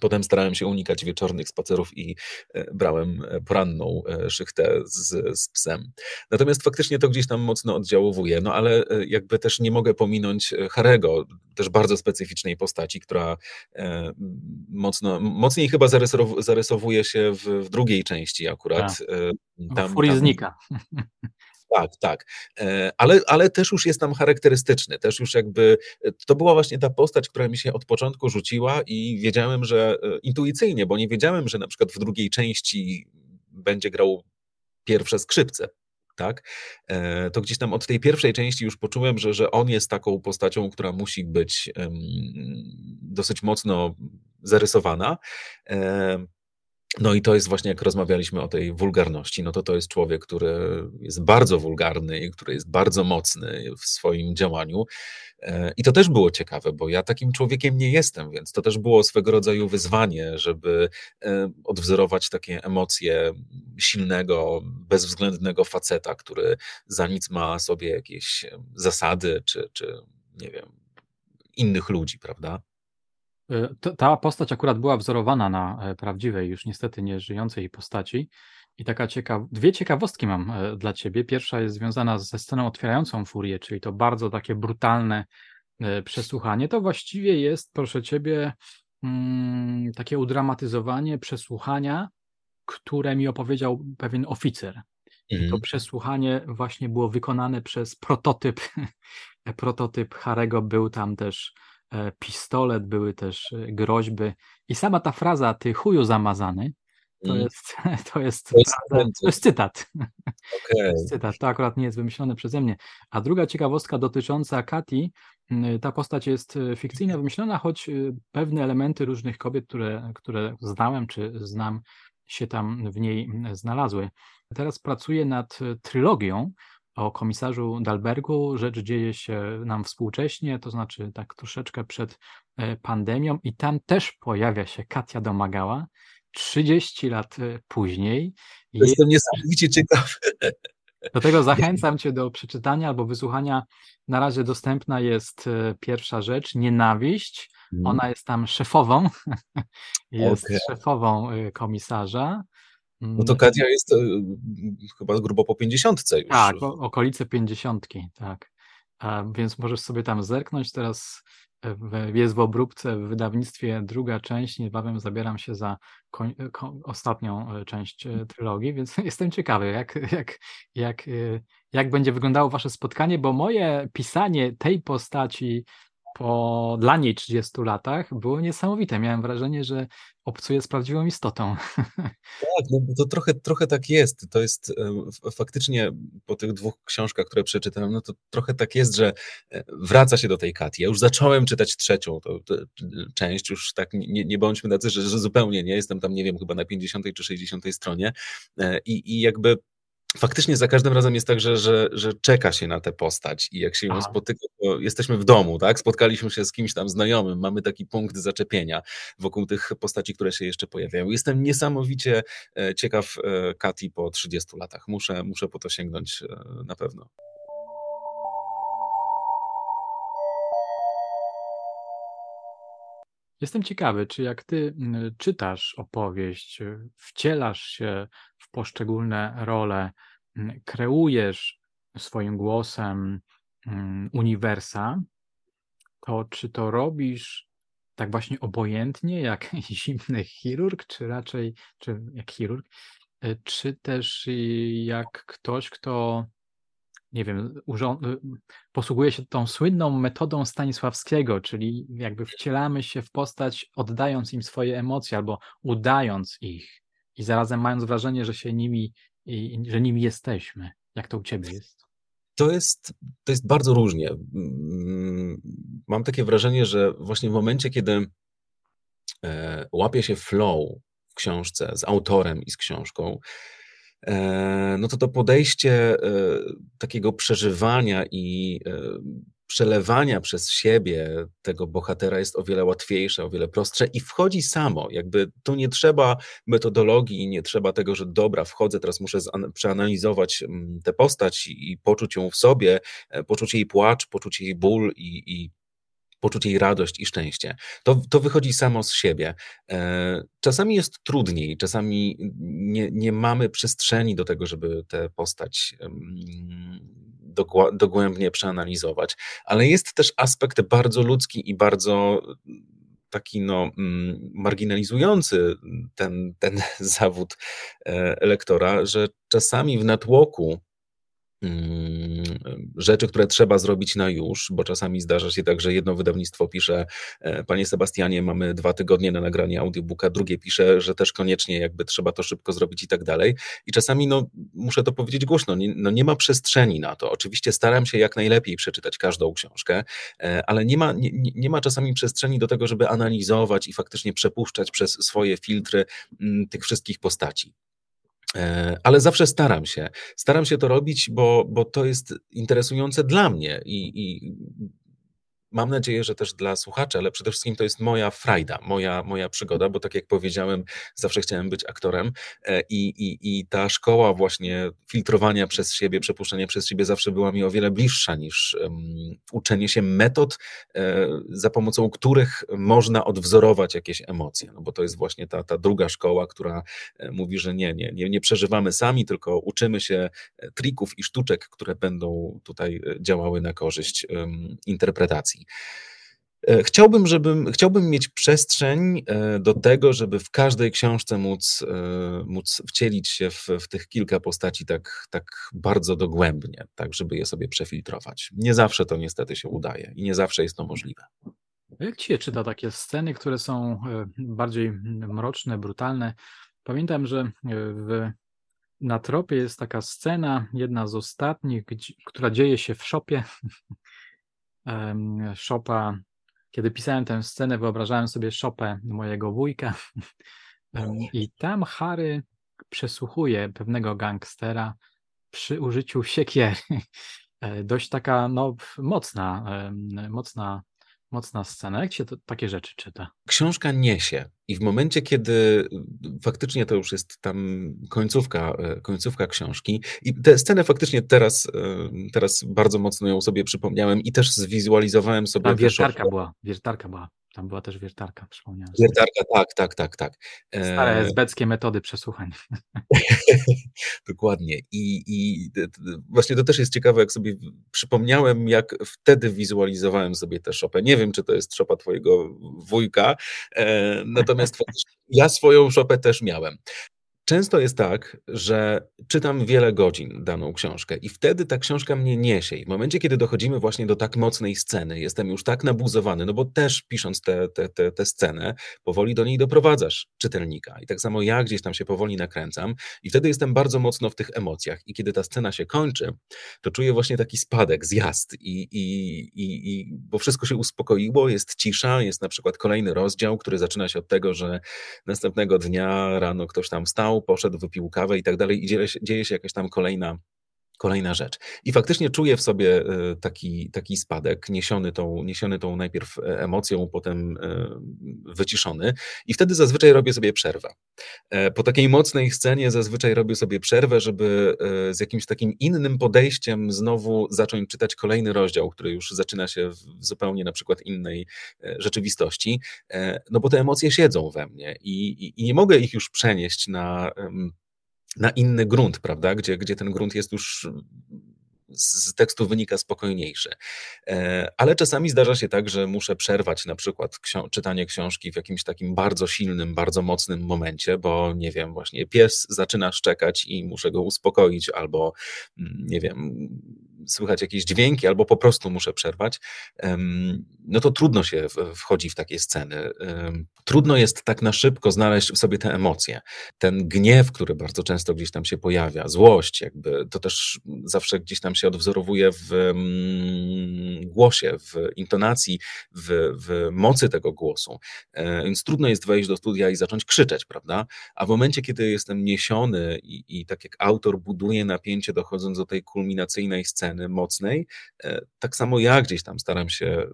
Potem starałem się unikać wieczornych spacerów i e, brałem e, poranną e, szychtę z, z, psem. Natomiast faktycznie to gdzieś tam mocno oddziałowuje, no ale jakby też nie mogę pominąć Harego, też bardzo specyficznej postaci, która mocno, mocniej chyba zarysowuje się w, w drugiej części akurat. Tak. Tam, tam, znika. Tak, tak. E, ale, ale też już jest tam charakterystyczny, też już jakby e, to była właśnie ta postać, która mi się od początku rzuciła i wiedziałem, że e, intuicyjnie, bo nie wiedziałem, że na przykład w drugiej części będzie grał pierwsze skrzypce. Tak? To gdzieś tam od tej pierwszej części już poczułem, że, że on jest taką postacią, która musi być dosyć mocno zarysowana. No i to jest właśnie, jak rozmawialiśmy o tej wulgarności, no to to jest człowiek, który jest bardzo wulgarny i który jest bardzo mocny w swoim działaniu. E, I to też było ciekawe, bo ja takim człowiekiem nie jestem, więc to też było swego rodzaju wyzwanie, żeby e, odwzorować takie emocje silnego, bezwzględnego faceta, który za nic ma sobie jakieś zasady, czy, czy nie wiem, innych ludzi, prawda? E, ta postać akurat była wzorowana na e, prawdziwej, już niestety nie żyjącej postaci. I taka ciekaw... dwie ciekawostki mam e, dla ciebie. Pierwsza jest związana ze sceną otwierającą furię, czyli to bardzo takie brutalne przesłuchanie. To właściwie jest, proszę ciebie, mm, takie udramatyzowanie przesłuchania, które mi opowiedział pewien oficer. I to mhm. przesłuchanie właśnie było wykonane przez prototyp, prototyp Harego, był tam też pistolet, były też e, groźby. I sama ta fraza, ty chuju zamazany, to mm. jest, to jest, to jest, to jest cytat. Okay. To jest cytat. To akurat nie jest wymyślone przeze mnie. A druga ciekawostka dotycząca Kati, ta postać jest e, fikcyjna, wymyślona, choć pewne elementy różnych kobiet, które, które znałem czy znam, się tam w niej znalazły. Teraz pracuję nad trylogią, o komisarzu Dalbergu. Rzecz dzieje się nam współcześnie, to znaczy tak troszeczkę przed e, pandemią, i tam też pojawia się Katia Domagała. 30 lat e, później. Jestem niesamowicie ciekawy. Do tego zachęcam Cię do przeczytania albo wysłuchania. Na razie dostępna jest e, pierwsza rzecz, nienawiść. Mhm. Ona jest tam szefową, jest okay. szefową komisarza. No to mm. Katia jest e, chyba grubo po pięćdziesiątce już. Tak, okolice pięćdziesiątki, tak. A, więc możesz sobie tam zerknąć. Teraz w, jest w obróbce w wydawnictwie druga część. Niebawem zabieram się za koń, ko, ostatnią e, część e, trylogii, więc jestem ciekawy, jak, jak, jak, jak będzie wyglądało wasze spotkanie, bo moje pisanie tej postaci po dla niej 30 latach było niesamowite. Miałem wrażenie, że obcuje z prawdziwą istotą. Tak, no to trochę, trochę tak jest. To jest faktycznie po tych dwóch książkach, które przeczytałem, no to trochę tak jest, że e, wraca się do tej Kati. Ja już zacząłem czytać trzecią to, to część, już tak nie, nie bądźmy tacy, że, że zupełnie nie, jestem tam, nie wiem, chyba na 50 czy 60 stronie e, i, i jakby faktycznie za każdym razem jest tak, że, że, że czeka się na tę postać i jak się ją Aha. spotyka, to jesteśmy w domu, tak? Spotkaliśmy się z kimś tam znajomym, mamy taki punkt zaczepienia wokół tych postaci, które się jeszcze pojawiają. Jestem niesamowicie e, ciekaw e, Kati po 30 latach. Muszę, muszę po to sięgnąć e, na pewno. Jestem ciekawy, czy jak ty czytasz opowieść, y, wcielasz się w poszczególne role, kreujesz swoim głosem uniwersa, to czy to robisz tak właśnie obojętnie, jak zimny chirurg, czy raczej, czy jak chirurg, y, czy też jak ktoś, kto nie wiem, posługuje się tą słynną metodą Stanisławskiego, czyli jakby wcielamy się w postać, oddając im swoje emocje albo udając ich i zarazem mając wrażenie, że się nimi, że nimi jesteśmy. Jak to u ciebie jest? To jest, to jest bardzo różnie. Mm, mam takie wrażenie, że właśnie w momencie, kiedy e, łapie się flow w książce z autorem i z książką, no to to podejście e, takiego przeżywania i e, przelewania przez siebie tego bohatera jest o wiele łatwiejsze, o wiele prostsze i wchodzi samo. Jakby tu nie trzeba metodologii, nie trzeba tego, że dobra, wchodzę, teraz muszę przeanalizować mm, tę postać i, poczuć ją w sobie, poczuć jej płacz, poczuć jej ból i, i poczuć jej radość i szczęście. To, to wychodzi samo z siebie. E, czasami jest trudniej, czasami nie, nie mamy przestrzeni do tego, żeby tę postać dogłębnie przeanalizować, ale jest też aspekt bardzo ludzki i bardzo taki no, mm, marginalizujący ten, ten zawód e, elektora, że czasami w natłoku rzeczy, które trzeba zrobić na już, bo czasami zdarza się tak, że jedno wydawnictwo pisze, e, panie Sebastianie, mamy dwa tygodnie na nagranie audiobooka, drugie pisze, że też koniecznie jakby trzeba to szybko zrobić i tak dalej. I czasami, no, muszę to powiedzieć głośno, nie, no, nie ma przestrzeni na to. Oczywiście staram się jak najlepiej przeczytać każdą książkę, e, ale nie ma, nie, nie ma czasami przestrzeni do tego, żeby analizować i faktycznie przepuszczać przez swoje filtry m, tych wszystkich postaci. E, ale zawsze staram się. Staram się to robić, bo, bo to jest interesujące dla mnie i, i mam nadzieję, że też dla słuchaczy, ale przede wszystkim to jest moja frajda, moja, moja przygoda, bo tak jak powiedziałem, zawsze chciałem być aktorem e, i, i, i ta szkoła właśnie filtrowania przez siebie, przepuszczania przez siebie zawsze była mi o wiele bliższa niż um, uczenie się metod, e, za pomocą których można odwzorować jakieś emocje, no bo to jest właśnie ta, ta druga szkoła, która e, mówi, że nie, nie, nie, nie przeżywamy sami, tylko uczymy się trików i sztuczek, które będą tutaj działały na korzyść um, interpretacji. E, chciałbym, żebym, chciałbym mieć przestrzeń e, do tego, żeby w każdej książce móc, e, móc wcielić się w, w tych kilka postaci tak, tak bardzo dogłębnie, tak żeby je sobie przefiltrować. Nie zawsze to niestety się udaje i nie zawsze jest to możliwe. Jak ci się czyta takie sceny, które są bardziej mroczne, brutalne? Pamiętam, że w, na tropie jest taka scena, jedna z ostatnich, która dzieje się w szopie Szopa, kiedy pisałem tę scenę, wyobrażałem sobie szopę mojego wujka. I tam Harry przesłuchuje pewnego gangstera przy użyciu siekiery. E, dość taka no, mocna, mocna Mocna scena. Jak się to, takie rzeczy czyta? Książka niesie i w momencie, kiedy faktycznie to już jest tam końcówka, e, końcówka książki i tę scenę faktycznie teraz, e, teraz bardzo mocno ją sobie przypomniałem i też zwizualizowałem sobie... Tam wiertarka była, wiertarka była. Tam była też wiertarka, przypomniałem. Wiertarka, tak, tak, tak, tak. Stare e, esbeckie metody przesłuchań. Dokładnie. I, I właśnie to też jest ciekawe, jak sobie przypomniałem, jak wtedy wizualizowałem sobie tę szopę. Nie wiem, czy to jest szopa twojego wujka, e, natomiast ja swoją szopę też miałem. Często jest tak, że czytam wiele godzin daną książkę i wtedy ta książka mnie niesie. I w momencie, kiedy dochodzimy właśnie do tak mocnej sceny, jestem już tak nabuzowany, no bo też pisząc tę te, te, te scenę, powoli do niej doprowadzasz czytelnika. I tak samo ja gdzieś tam się powoli nakręcam i wtedy jestem bardzo mocno w tych emocjach. I kiedy ta scena się kończy, to czuję właśnie taki spadek, zjazd i, i, i, i bo wszystko się uspokoiło, jest cisza, jest na przykład kolejny rozdział, który zaczyna się od tego, że następnego dnia rano ktoś tam poszedł, wypił kawę i tak dalej i dzieje się, dzieje się jakaś tam kolejna kolejna rzecz. I faktycznie czuję w sobie e, taki, taki spadek, niesiony tą, niesiony tą najpierw e, emocją, potem e, wyciszony, i wtedy zazwyczaj robię sobie przerwę. Po takiej mocnej scenie zazwyczaj robię sobie przerwę, żeby z jakimś takim innym podejściem znowu zacząć czytać kolejny rozdział, który już zaczyna się w zupełnie na przykład innej rzeczywistości, no bo te emocje siedzą we mnie i, i, i nie mogę ich już przenieść na na inny grunt, prawda, gdzie, gdzie ten grunt jest już z tekstu wynika spokojniejszy. E, ale czasami zdarza się tak, że muszę przerwać na przykład ksi- czytanie książki w jakimś takim bardzo silnym, bardzo mocnym momencie, bo nie wiem, właśnie pies zaczyna szczekać i muszę go uspokoić, albo mm, nie wiem, słychać jakieś dźwięki, albo po prostu muszę przerwać, no to trudno się wchodzi w takie sceny. Trudno jest tak na szybko znaleźć w sobie te emocje. Ten gniew, który bardzo często gdzieś tam się pojawia, złość, jakby to też zawsze gdzieś tam się odwzorowuje w głosie, w intonacji, w, w mocy tego głosu. E, więc trudno jest wejść do studia i zacząć krzyczeć, prawda? A w momencie, kiedy jestem niesiony i, i tak jak autor buduje napięcie, dochodząc do tej kulminacyjnej sceny mocnej, e, tak samo ja gdzieś tam staram się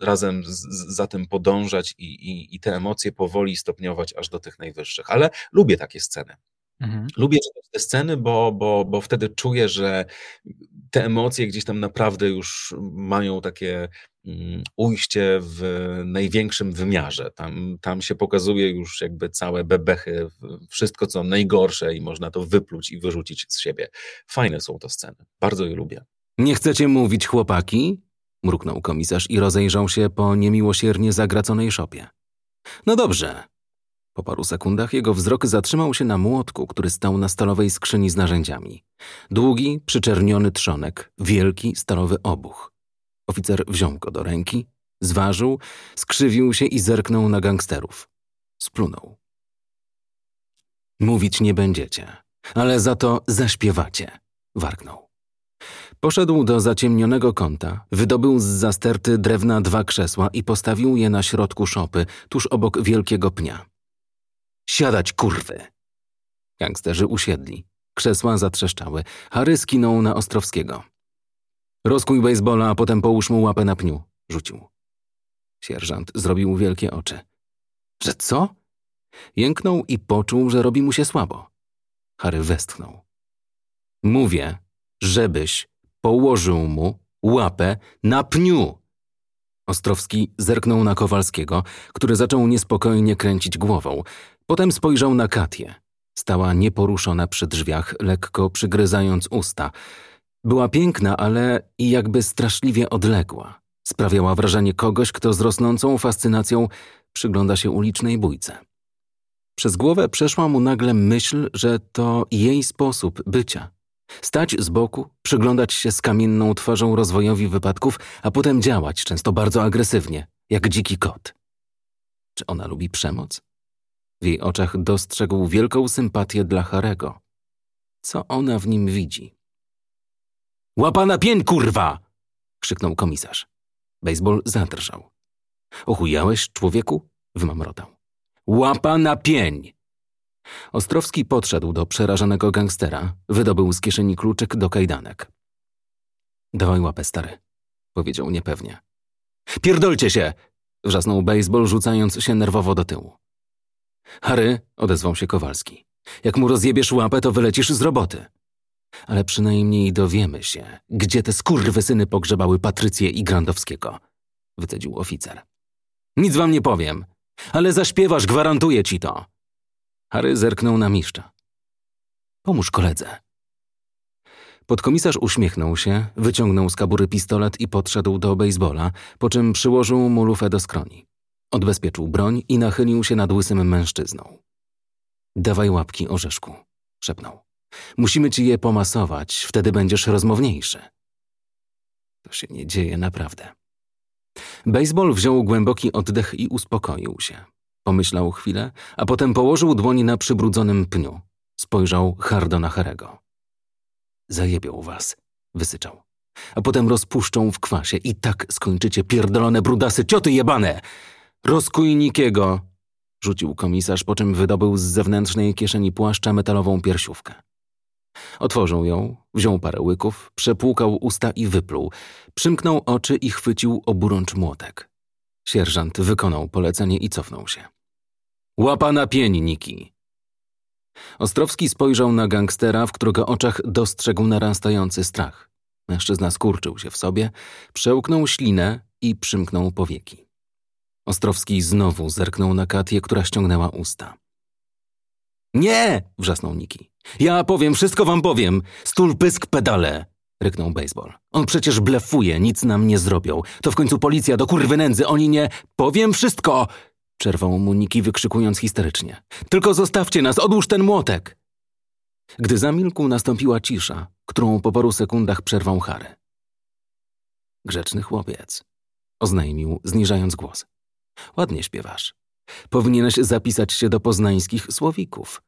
razem z, za tym podążać i, i, i, te emocje powoli stopniować aż do tych najwyższych. Ale lubię takie sceny. Mhm. Lubię te sceny, bo, bo, bo wtedy czuję, że te emocje gdzieś tam naprawdę już mają takie mm, ujście w największym wymiarze. Tam, tam się pokazuje już jakby całe bebechy, wszystko co najgorsze i można to wypluć i wyrzucić z siebie. Fajne są to sceny. Bardzo je lubię. Nie chcecie mówić, chłopaki? mruknął komisarz i rozejrzał się po niemiłosiernie zagraconej szopie. No dobrze. Po paru sekundach jego wzrok zatrzymał się na młotku, który stał na stalowej skrzyni z narzędziami. Długi, przyczerniony trzonek, wielki stalowy obuch. Oficer wziął go do ręki, zważył, skrzywił się i zerknął na gangsterów. Splunął. Mówić nie będziecie, ale za to zaśpiewacie, warknął. Poszedł do zaciemnionego kąta, wydobył z zasterty drewna dwa krzesła i postawił je na środku szopy, tuż obok wielkiego pnia. Siadać, kurwy! Gangsterzy usiedli. Krzesła zatrzeszczały. Harry skinął na Ostrowskiego. Rozkuj baseballa, a potem połóż mu łapę na pniu, rzucił. Sierżant zrobił wielkie oczy. Że co? Jęknął i poczuł, że robi mu się słabo. Harry westchnął. Mówię, żebyś położył mu łapę na pniu. Ostrowski zerknął na Kowalskiego, który zaczął niespokojnie kręcić głową. Potem spojrzał na Katię. Stała nieporuszona przy drzwiach, lekko przygryzając usta. Była piękna, ale i jakby straszliwie odległa. Sprawiała wrażenie kogoś, kto z rosnącą fascynacją przygląda się ulicznej bójce. Przez głowę przeszła mu nagle myśl, że to jej sposób bycia. Stać z boku, przyglądać się z kamienną twarzą rozwojowi wypadków, a potem działać, często bardzo agresywnie, jak dziki kot. Czy ona lubi przemoc? W jej oczach dostrzegł wielką sympatię dla Harego. Co ona w nim widzi? Łapa na pień, kurwa! krzyknął komisarz. Baseball zadrżał. Ochujałeś, człowieku? wymamrotał. Łapa na pień! Ostrowski podszedł do przerażonego gangstera, wydobył z kieszeni kluczyk do kajdanek. Dawaj łapę, stary, powiedział niepewnie. Pierdolcie się! wrzasnął baseball, rzucając się nerwowo do tyłu. Harry, odezwał się Kowalski. Jak mu rozjebiesz łapę, to wylecisz z roboty. Ale przynajmniej dowiemy się, gdzie te skurwysyny pogrzebały Patrycję i Grandowskiego, wycedził oficer. Nic wam nie powiem, ale zaśpiewasz, gwarantuję ci to. Harry zerknął na mistrza. Pomóż koledze. Podkomisarz uśmiechnął się, wyciągnął z kabury pistolet i podszedł do baseballa, po czym przyłożył mu lufę do skroni. Odbezpieczył broń i nachylił się nad łysym mężczyzną. Dawaj łapki, orzeszku, szepnął. Musimy ci je pomasować, wtedy będziesz rozmowniejszy. To się nie dzieje naprawdę. Baseball wziął głęboki oddech i uspokoił się. Pomyślał chwilę, a potem położył dłoń na przybrudzonym pniu. Spojrzał hardo na Harego. Zajebią was, wysyczał. A potem rozpuszczą w kwasie i tak skończycie pierdolone brudasy cioty jebane! Rozkuj Nikiego! Rzucił komisarz, po czym wydobył z zewnętrznej kieszeni płaszcza metalową piersiówkę. Otworzył ją, wziął parę łyków, przepłukał usta i wypluł. Przymknął oczy i chwycił oburącz młotek. Sierżant wykonał polecenie i cofnął się. Łapa na pień, Niki! Ostrowski spojrzał na gangstera, w którego oczach dostrzegł narastający strach. Mężczyzna skurczył się w sobie, przełknął ślinę i przymknął powieki. Ostrowski znowu zerknął na Katię, która ściągnęła usta. Nie! wrzasnął Niki. Ja powiem, wszystko wam powiem. Stul pysk pedale! ryknął baseball. On przecież blefuje, nic nam nie zrobią. To w końcu policja, do kurwy nędzy, oni nie... Powiem wszystko! Przerwał mu Niki wykrzykując histerycznie. Tylko zostawcie nas, odłóż ten młotek! Gdy zamilkł, nastąpiła cisza, którą po paru sekundach przerwał Harry. Grzeczny chłopiec, oznajmił, zniżając głos. Ładnie śpiewasz. Powinieneś zapisać się do poznańskich słowików.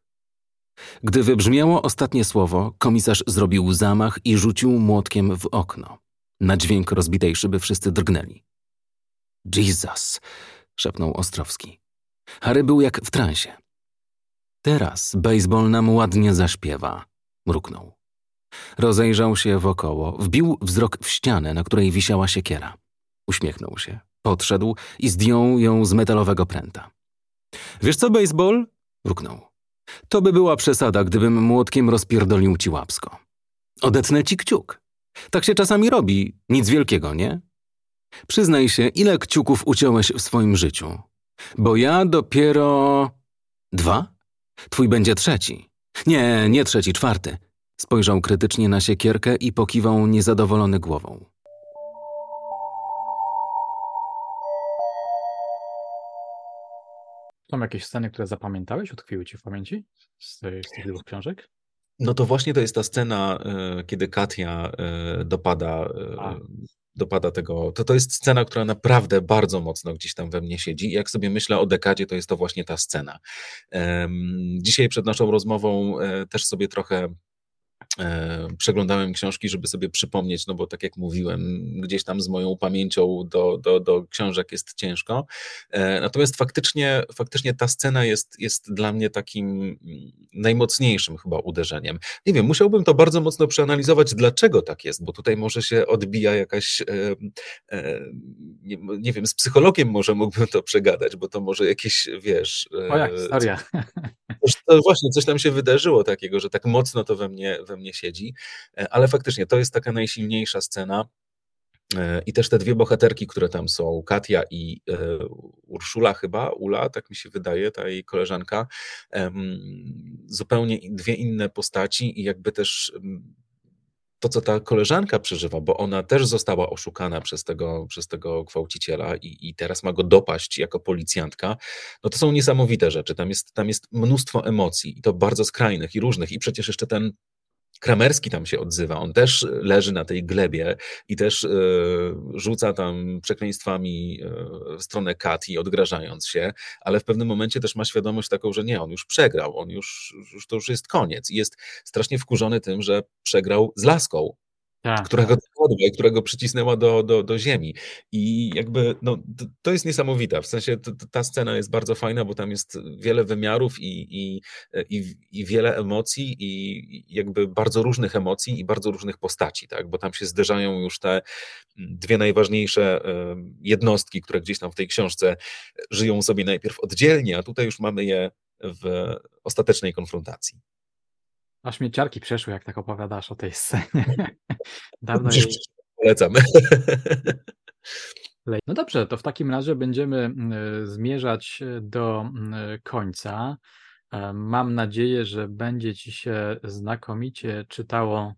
Gdy wybrzmiało ostatnie słowo, komisarz zrobił zamach i rzucił młotkiem w okno. Na dźwięk rozbitej szyby wszyscy drgnęli. Jesus! Szepnął Ostrowski. Harry był jak w transie. Teraz baseball nam ładnie zaśpiewa, mruknął. Rozejrzał się wokoło, wbił wzrok w ścianę, na której wisiała siekiera. Uśmiechnął się, podszedł i zdjął ją z metalowego pręta. Wiesz co, baseball? mruknął. To by była przesada, gdybym młotkiem rozpierdolił ci łapsko. Odetnę ci kciuk. Tak się czasami robi, nic wielkiego, nie? Przyznaj się, ile kciuków uciąłeś w swoim życiu? Bo ja dopiero... Dwa? Twój będzie trzeci. Nie, nie trzeci, czwarty. Spojrzał krytycznie na siekierkę i pokiwał niezadowolony głową. Są jakieś sceny, które zapamiętałeś, utkwiły ci w pamięci z, z tych dwóch książek? No to właśnie to jest ta scena, e, kiedy Katia e, dopada, e, dopada tego. To, to jest scena, która naprawdę bardzo mocno gdzieś tam we mnie siedzi. I jak sobie myślę o dekadzie, to jest to właśnie ta scena. Dzisiaj przed naszą rozmową też sobie trochę E, przeglądałem książki, żeby sobie przypomnieć, no bo tak jak mówiłem, gdzieś tam z moją pamięcią do, do, do książek jest ciężko. E, natomiast faktycznie, faktycznie ta scena jest, jest dla mnie takim najmocniejszym chyba uderzeniem. Nie wiem, musiałbym to bardzo mocno przeanalizować, dlaczego tak jest, bo tutaj może się odbija jakaś, e, nie, nie wiem, z psychologiem może mógłbym to przegadać, bo to może jakieś, wiesz... O jak historia. To właśnie, coś tam się wydarzyło takiego, że tak mocno to we mnie, we mnie siedzi, e, ale faktycznie to jest taka najsilniejsza scena. E, I też te dwie bohaterki, które tam są, Katia i e, Urszula chyba, Ula, tak mi się wydaje, ta jej koleżanka, zupełnie dwie inne postaci i jakby też to, co ta koleżanka przeżywa, bo ona też została oszukana przez tego, przez tego gwałciciela i, i teraz ma go dopaść jako policjantka, no to są niesamowite rzeczy. Tam jest, tam jest mnóstwo emocji i to bardzo skrajnych i różnych. I przecież jeszcze ten Kramerski tam się odzywa, on też leży na tej glebie i też y, rzuca tam przekleństwami y, w stronę Kati, odgrażając się, ale w pewnym momencie też ma świadomość taką, że nie, on już przegrał, on już, już to już jest koniec. I jest strasznie wkurzony tym, że przegrał z laską, tak, którego tak. i którego przycisnęła do, do, do ziemi. I jakby no, to jest niesamowite. W sensie ta scena jest bardzo fajna, bo tam jest wiele wymiarów i, i, i, i wiele emocji i jakby bardzo różnych emocji i bardzo różnych postaci, tak? bo tam się zderzają już te dwie najważniejsze jednostki, które gdzieś tam w tej książce żyją sobie najpierw oddzielnie, a tutaj już mamy je w ostatecznej konfrontacji. Aż mnie ciarki przeszły, jak tak opowiadasz o tej scenie. Dawno jej... Polecam. No dobrze, to w takim razie będziemy zmierzać do końca. E, mam nadzieję, że będzie Ci się znakomicie czytało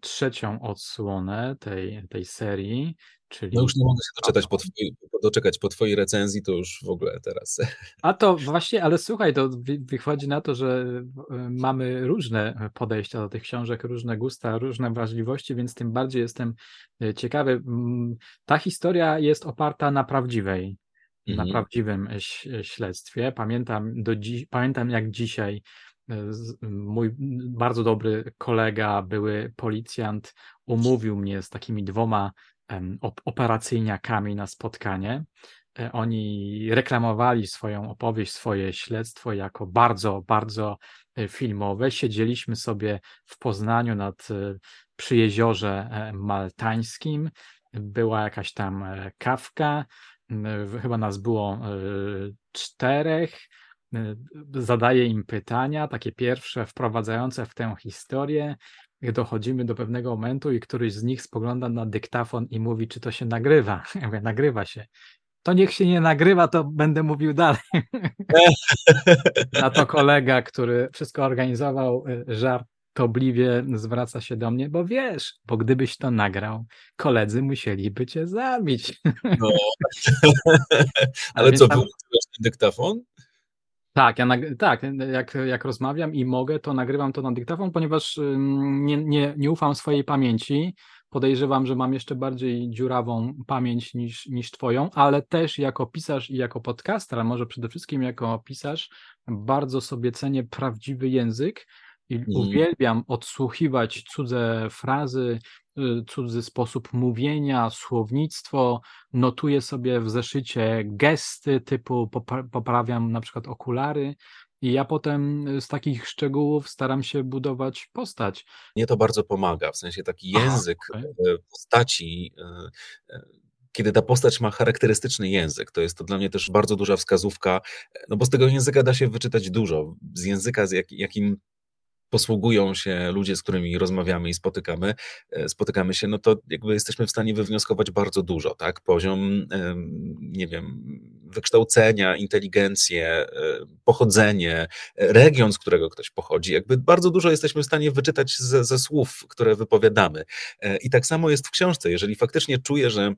trzecią odsłonę tej, tej serii. Czyli... No już nie mogę się doczekać po, twojej, doczekać po twojej recenzji, to już w ogóle teraz. A to właśnie, ale słuchaj, to wychodzi na to, że e, mamy różne podejścia do tych książek, różne gusta, różne wrażliwości, więc tym bardziej jestem e, ciekawy. Mm, ta historia jest oparta na prawdziwej, mhm. na prawdziwym śledztwie. Pamiętam, do dzi- pamiętam jak dzisiaj e, mój bardzo dobry kolega, były policjant, umówił mnie z takimi dwoma operacyjniakami na spotkanie. E, oni reklamowali swoją opowieść, swoje śledztwo jako bardzo, bardzo e, filmowe. Siedzieliśmy sobie w Poznaniu nad, e, przy jeziorze maltańskim. Była jakaś tam kawka. Chyba nas było czterech. Zadaję im pytania, takie pierwsze, wprowadzające w tę historię dochodzimy do pewnego momentu i któryś z nich spogląda na dyktafon i mówi, czy to się nagrywa. Ja mówię, nagrywa się. To niech się nie nagrywa, to będę mówił dalej. Na to kolega, który wszystko organizował, y, żartobliwie zwraca się do mnie, bo wiesz, bo gdybyś to nagrał, koledzy musieliby cię zabić. No. Ale co, tam... był ten dyktafon? Tak, ja tak, jak, jak rozmawiam i mogę, to nagrywam to na dyktafon, ponieważ nie, nie, nie ufam swojej pamięci. Podejrzewam, że mam jeszcze bardziej dziurawą pamięć niż, niż twoją, ale też jako pisarz i jako podcaster, a może przede wszystkim jako pisarz, bardzo sobie cenię prawdziwy język i mm. uwielbiam odsłuchiwać cudze frazy, cudzy sposób mówienia, słownictwo, notuję sobie w zeszycie gesty typu poprawiam na przykład okulary i ja potem z takich szczegółów staram się budować postać. Mnie to bardzo pomaga, w sensie taki język Aha, okay. postaci y, y, kiedy ta postać ma charakterystyczny język, to jest to dla mnie też bardzo duża wskazówka, no bo z tego języka da się wyczytać dużo. Z języka, z jak, jakim posługują się ludzie, z którymi rozmawiamy i spotykamy, e, spotykamy się, no to jakby jesteśmy w stanie wywnioskować bardzo dużo, tak? Poziom, nie wiem, wykształcenia, inteligencję, e, pochodzenie, e, region, z którego ktoś pochodzi. Jakby bardzo dużo jesteśmy w stanie wyczytać ze, ze słów, które wypowiadamy. I tak samo jest w książce. Jeżeli faktycznie czuję, że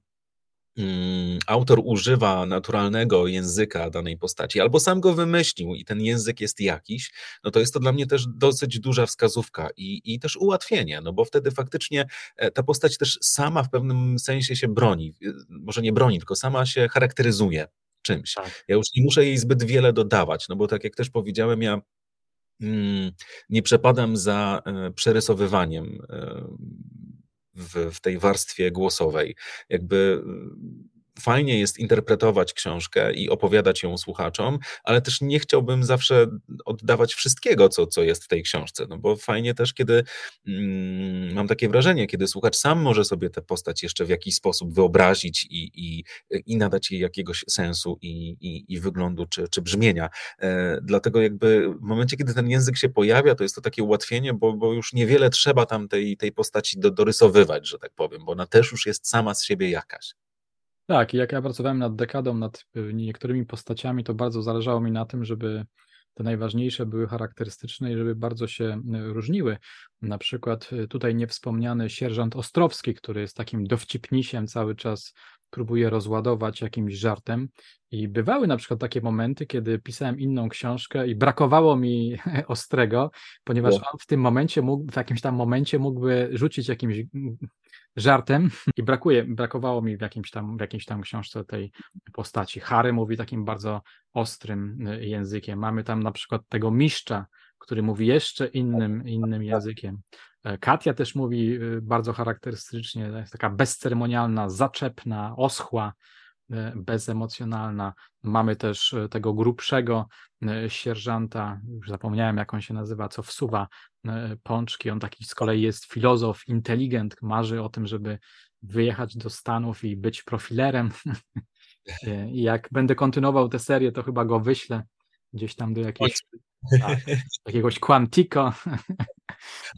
autor używa naturalnego języka danej postaci, albo sam go wymyślił i ten język jest jakiś, no to jest to dla mnie też dosyć duża wskazówka i, i też ułatwienie, no bo wtedy faktycznie e, ta postać też sama w pewnym sensie się broni. Y, może nie broni, tylko sama się charakteryzuje czymś. Tak. Ja już nie muszę jej zbyt wiele dodawać, no bo tak jak też powiedziałem, ja mm, nie przepadam za e, przerysowywaniem e, w, w tej warstwie głosowej. Jakby fajnie jest interpretować książkę i opowiadać ją słuchaczom, ale też nie chciałbym zawsze oddawać wszystkiego, co, co jest w tej książce, no bo fajnie też, kiedy mm, mam takie wrażenie, kiedy słuchacz sam może sobie tę postać jeszcze w jakiś sposób wyobrazić i, i, i nadać jej jakiegoś sensu i, i, i wyglądu czy, czy brzmienia. E, dlatego jakby w momencie, kiedy ten język się pojawia, to jest to takie ułatwienie, bo, bo już niewiele trzeba tam tej, tej postaci do, dorysowywać, że tak powiem, bo ona też już jest sama z siebie jakaś. Tak, i jak ja pracowałem nad dekadą, nad y, niektórymi postaciami, to bardzo zależało mi na tym, żeby te najważniejsze były charakterystyczne i żeby bardzo się y, różniły. Na przykład y, tutaj niewspomniany sierżant Ostrowski, który jest takim dowcipnisiem, cały czas próbuje rozładować jakimś żartem. I bywały na przykład takie momenty, kiedy pisałem inną książkę i brakowało mi Ostrego, ponieważ on w tym momencie mógł, w jakimś tam momencie mógłby rzucić jakimś żartem i brakuje, brakowało mi w jakimś tam, w jakiejś tam książce tej postaci. Harry mówi takim bardzo ostrym y, językiem. Mamy tam na przykład tego mistrza, który mówi jeszcze innym, innym językiem. E, Katia też mówi y, bardzo charakterystycznie, jest taka bezceremonialna, zaczepna, oschła, bezemocjonalna. Mamy też e, tego grubszego e, sierżanta, już zapomniałem jak on się nazywa, co wsuwa pączki. On taki z kolei jest filozof, inteligent, marzy o tym, żeby wyjechać do Stanów i być profilerem. I jak będę kontynuował tę serię, to chyba go wyślę gdzieś tam do jakiejś, tak, jakiegoś Quantico.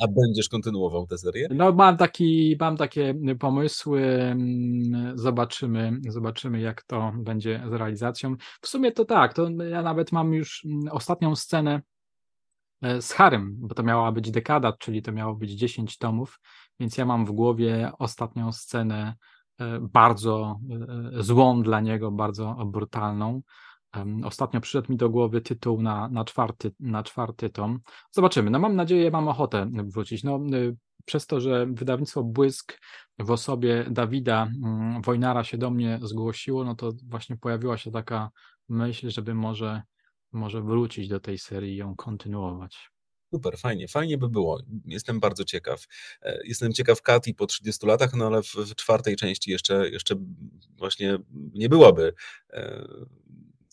A będziesz kontynuował tę serię? No mam, taki, mam takie pomysły, mm, zobaczymy, zobaczymy jak to będzie z realizacją. W sumie to tak, to ja nawet mam już mm, ostatnią scenę e, z Harem, bo to miała być dekada, czyli to miało być 10 tomów, więc ja mam w głowie ostatnią scenę e, bardzo e, złą dla niego, bardzo brutalną. Ostatnio przyszedł mi do głowy tytuł na, na, czwarty, na czwarty tom. Zobaczymy. No mam nadzieję, mam ochotę wrócić. No, y, przez to, że wydawnictwo Błysk w osobie Dawida mm, Wojnara się do mnie zgłosiło, no to właśnie pojawiła się taka myśl, żeby może, może wrócić do tej serii i ją kontynuować. Super, fajnie, fajnie by było. Jestem bardzo ciekaw. E, jestem ciekaw Kati po 30 latach, no ale w, w czwartej części jeszcze, jeszcze właśnie nie byłaby e,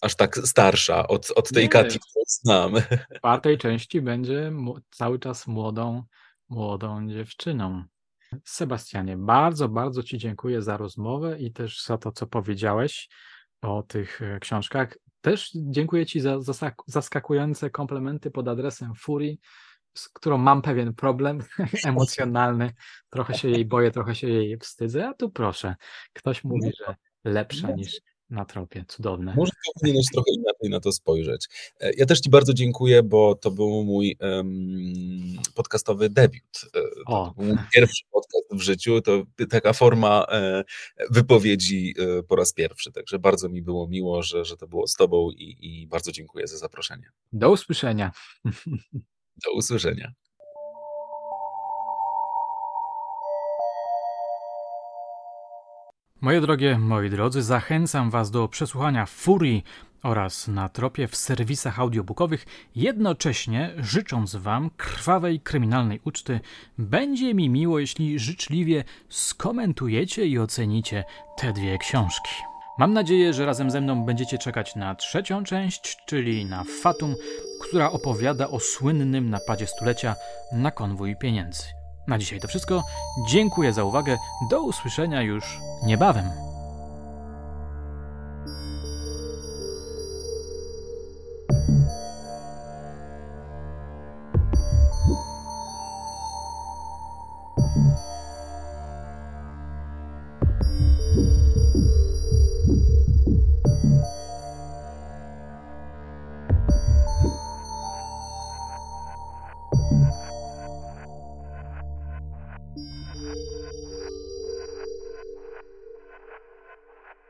aż tak starsza od, od tej Kati, którą znam. W czwartej części będzie cały czas młodą, młodą dziewczyną. Sebastianie, bardzo, bardzo Ci dziękuję za rozmowę i też za to, co powiedziałeś o tych e, książkach. Też dziękuję Ci za zaskakujące komplementy pod adresem Furii, z którą mam pewien problem emocjonalny. Trochę się jej boję, trochę się jej wstydzę, a tu proszę, ktoś mówi, że lepsza niż na tropie, cudowne. Może powinieneś trochę inaczej na to spojrzeć. E, ja też Ci bardzo dziękuję, bo to był mój um, podcastowy debiut. E, to, był mój pierwszy podcast w życiu, to taka forma e, wypowiedzi po raz pierwszy, także bardzo mi było miło, że, że to było z Tobą i, i bardzo dziękuję za zaproszenie. Do usłyszenia. Do usłyszenia. Moje drogie, moi drodzy, zachęcam Was do przesłuchania Furii oraz na tropie w serwisach audiobookowych, jednocześnie życząc Wam krwawej kryminalnej uczty, będzie mi miło, jeśli życzliwie skomentujecie i ocenicie te dwie książki. Mam nadzieję, że razem ze mną będziecie czekać na trzecią część, czyli na Fatum, która opowiada o słynnym napadzie stulecia na konwój pieniędzy. Na dzisiaj to wszystko. Dziękuję za uwagę. Do usłyszenia już niebawem.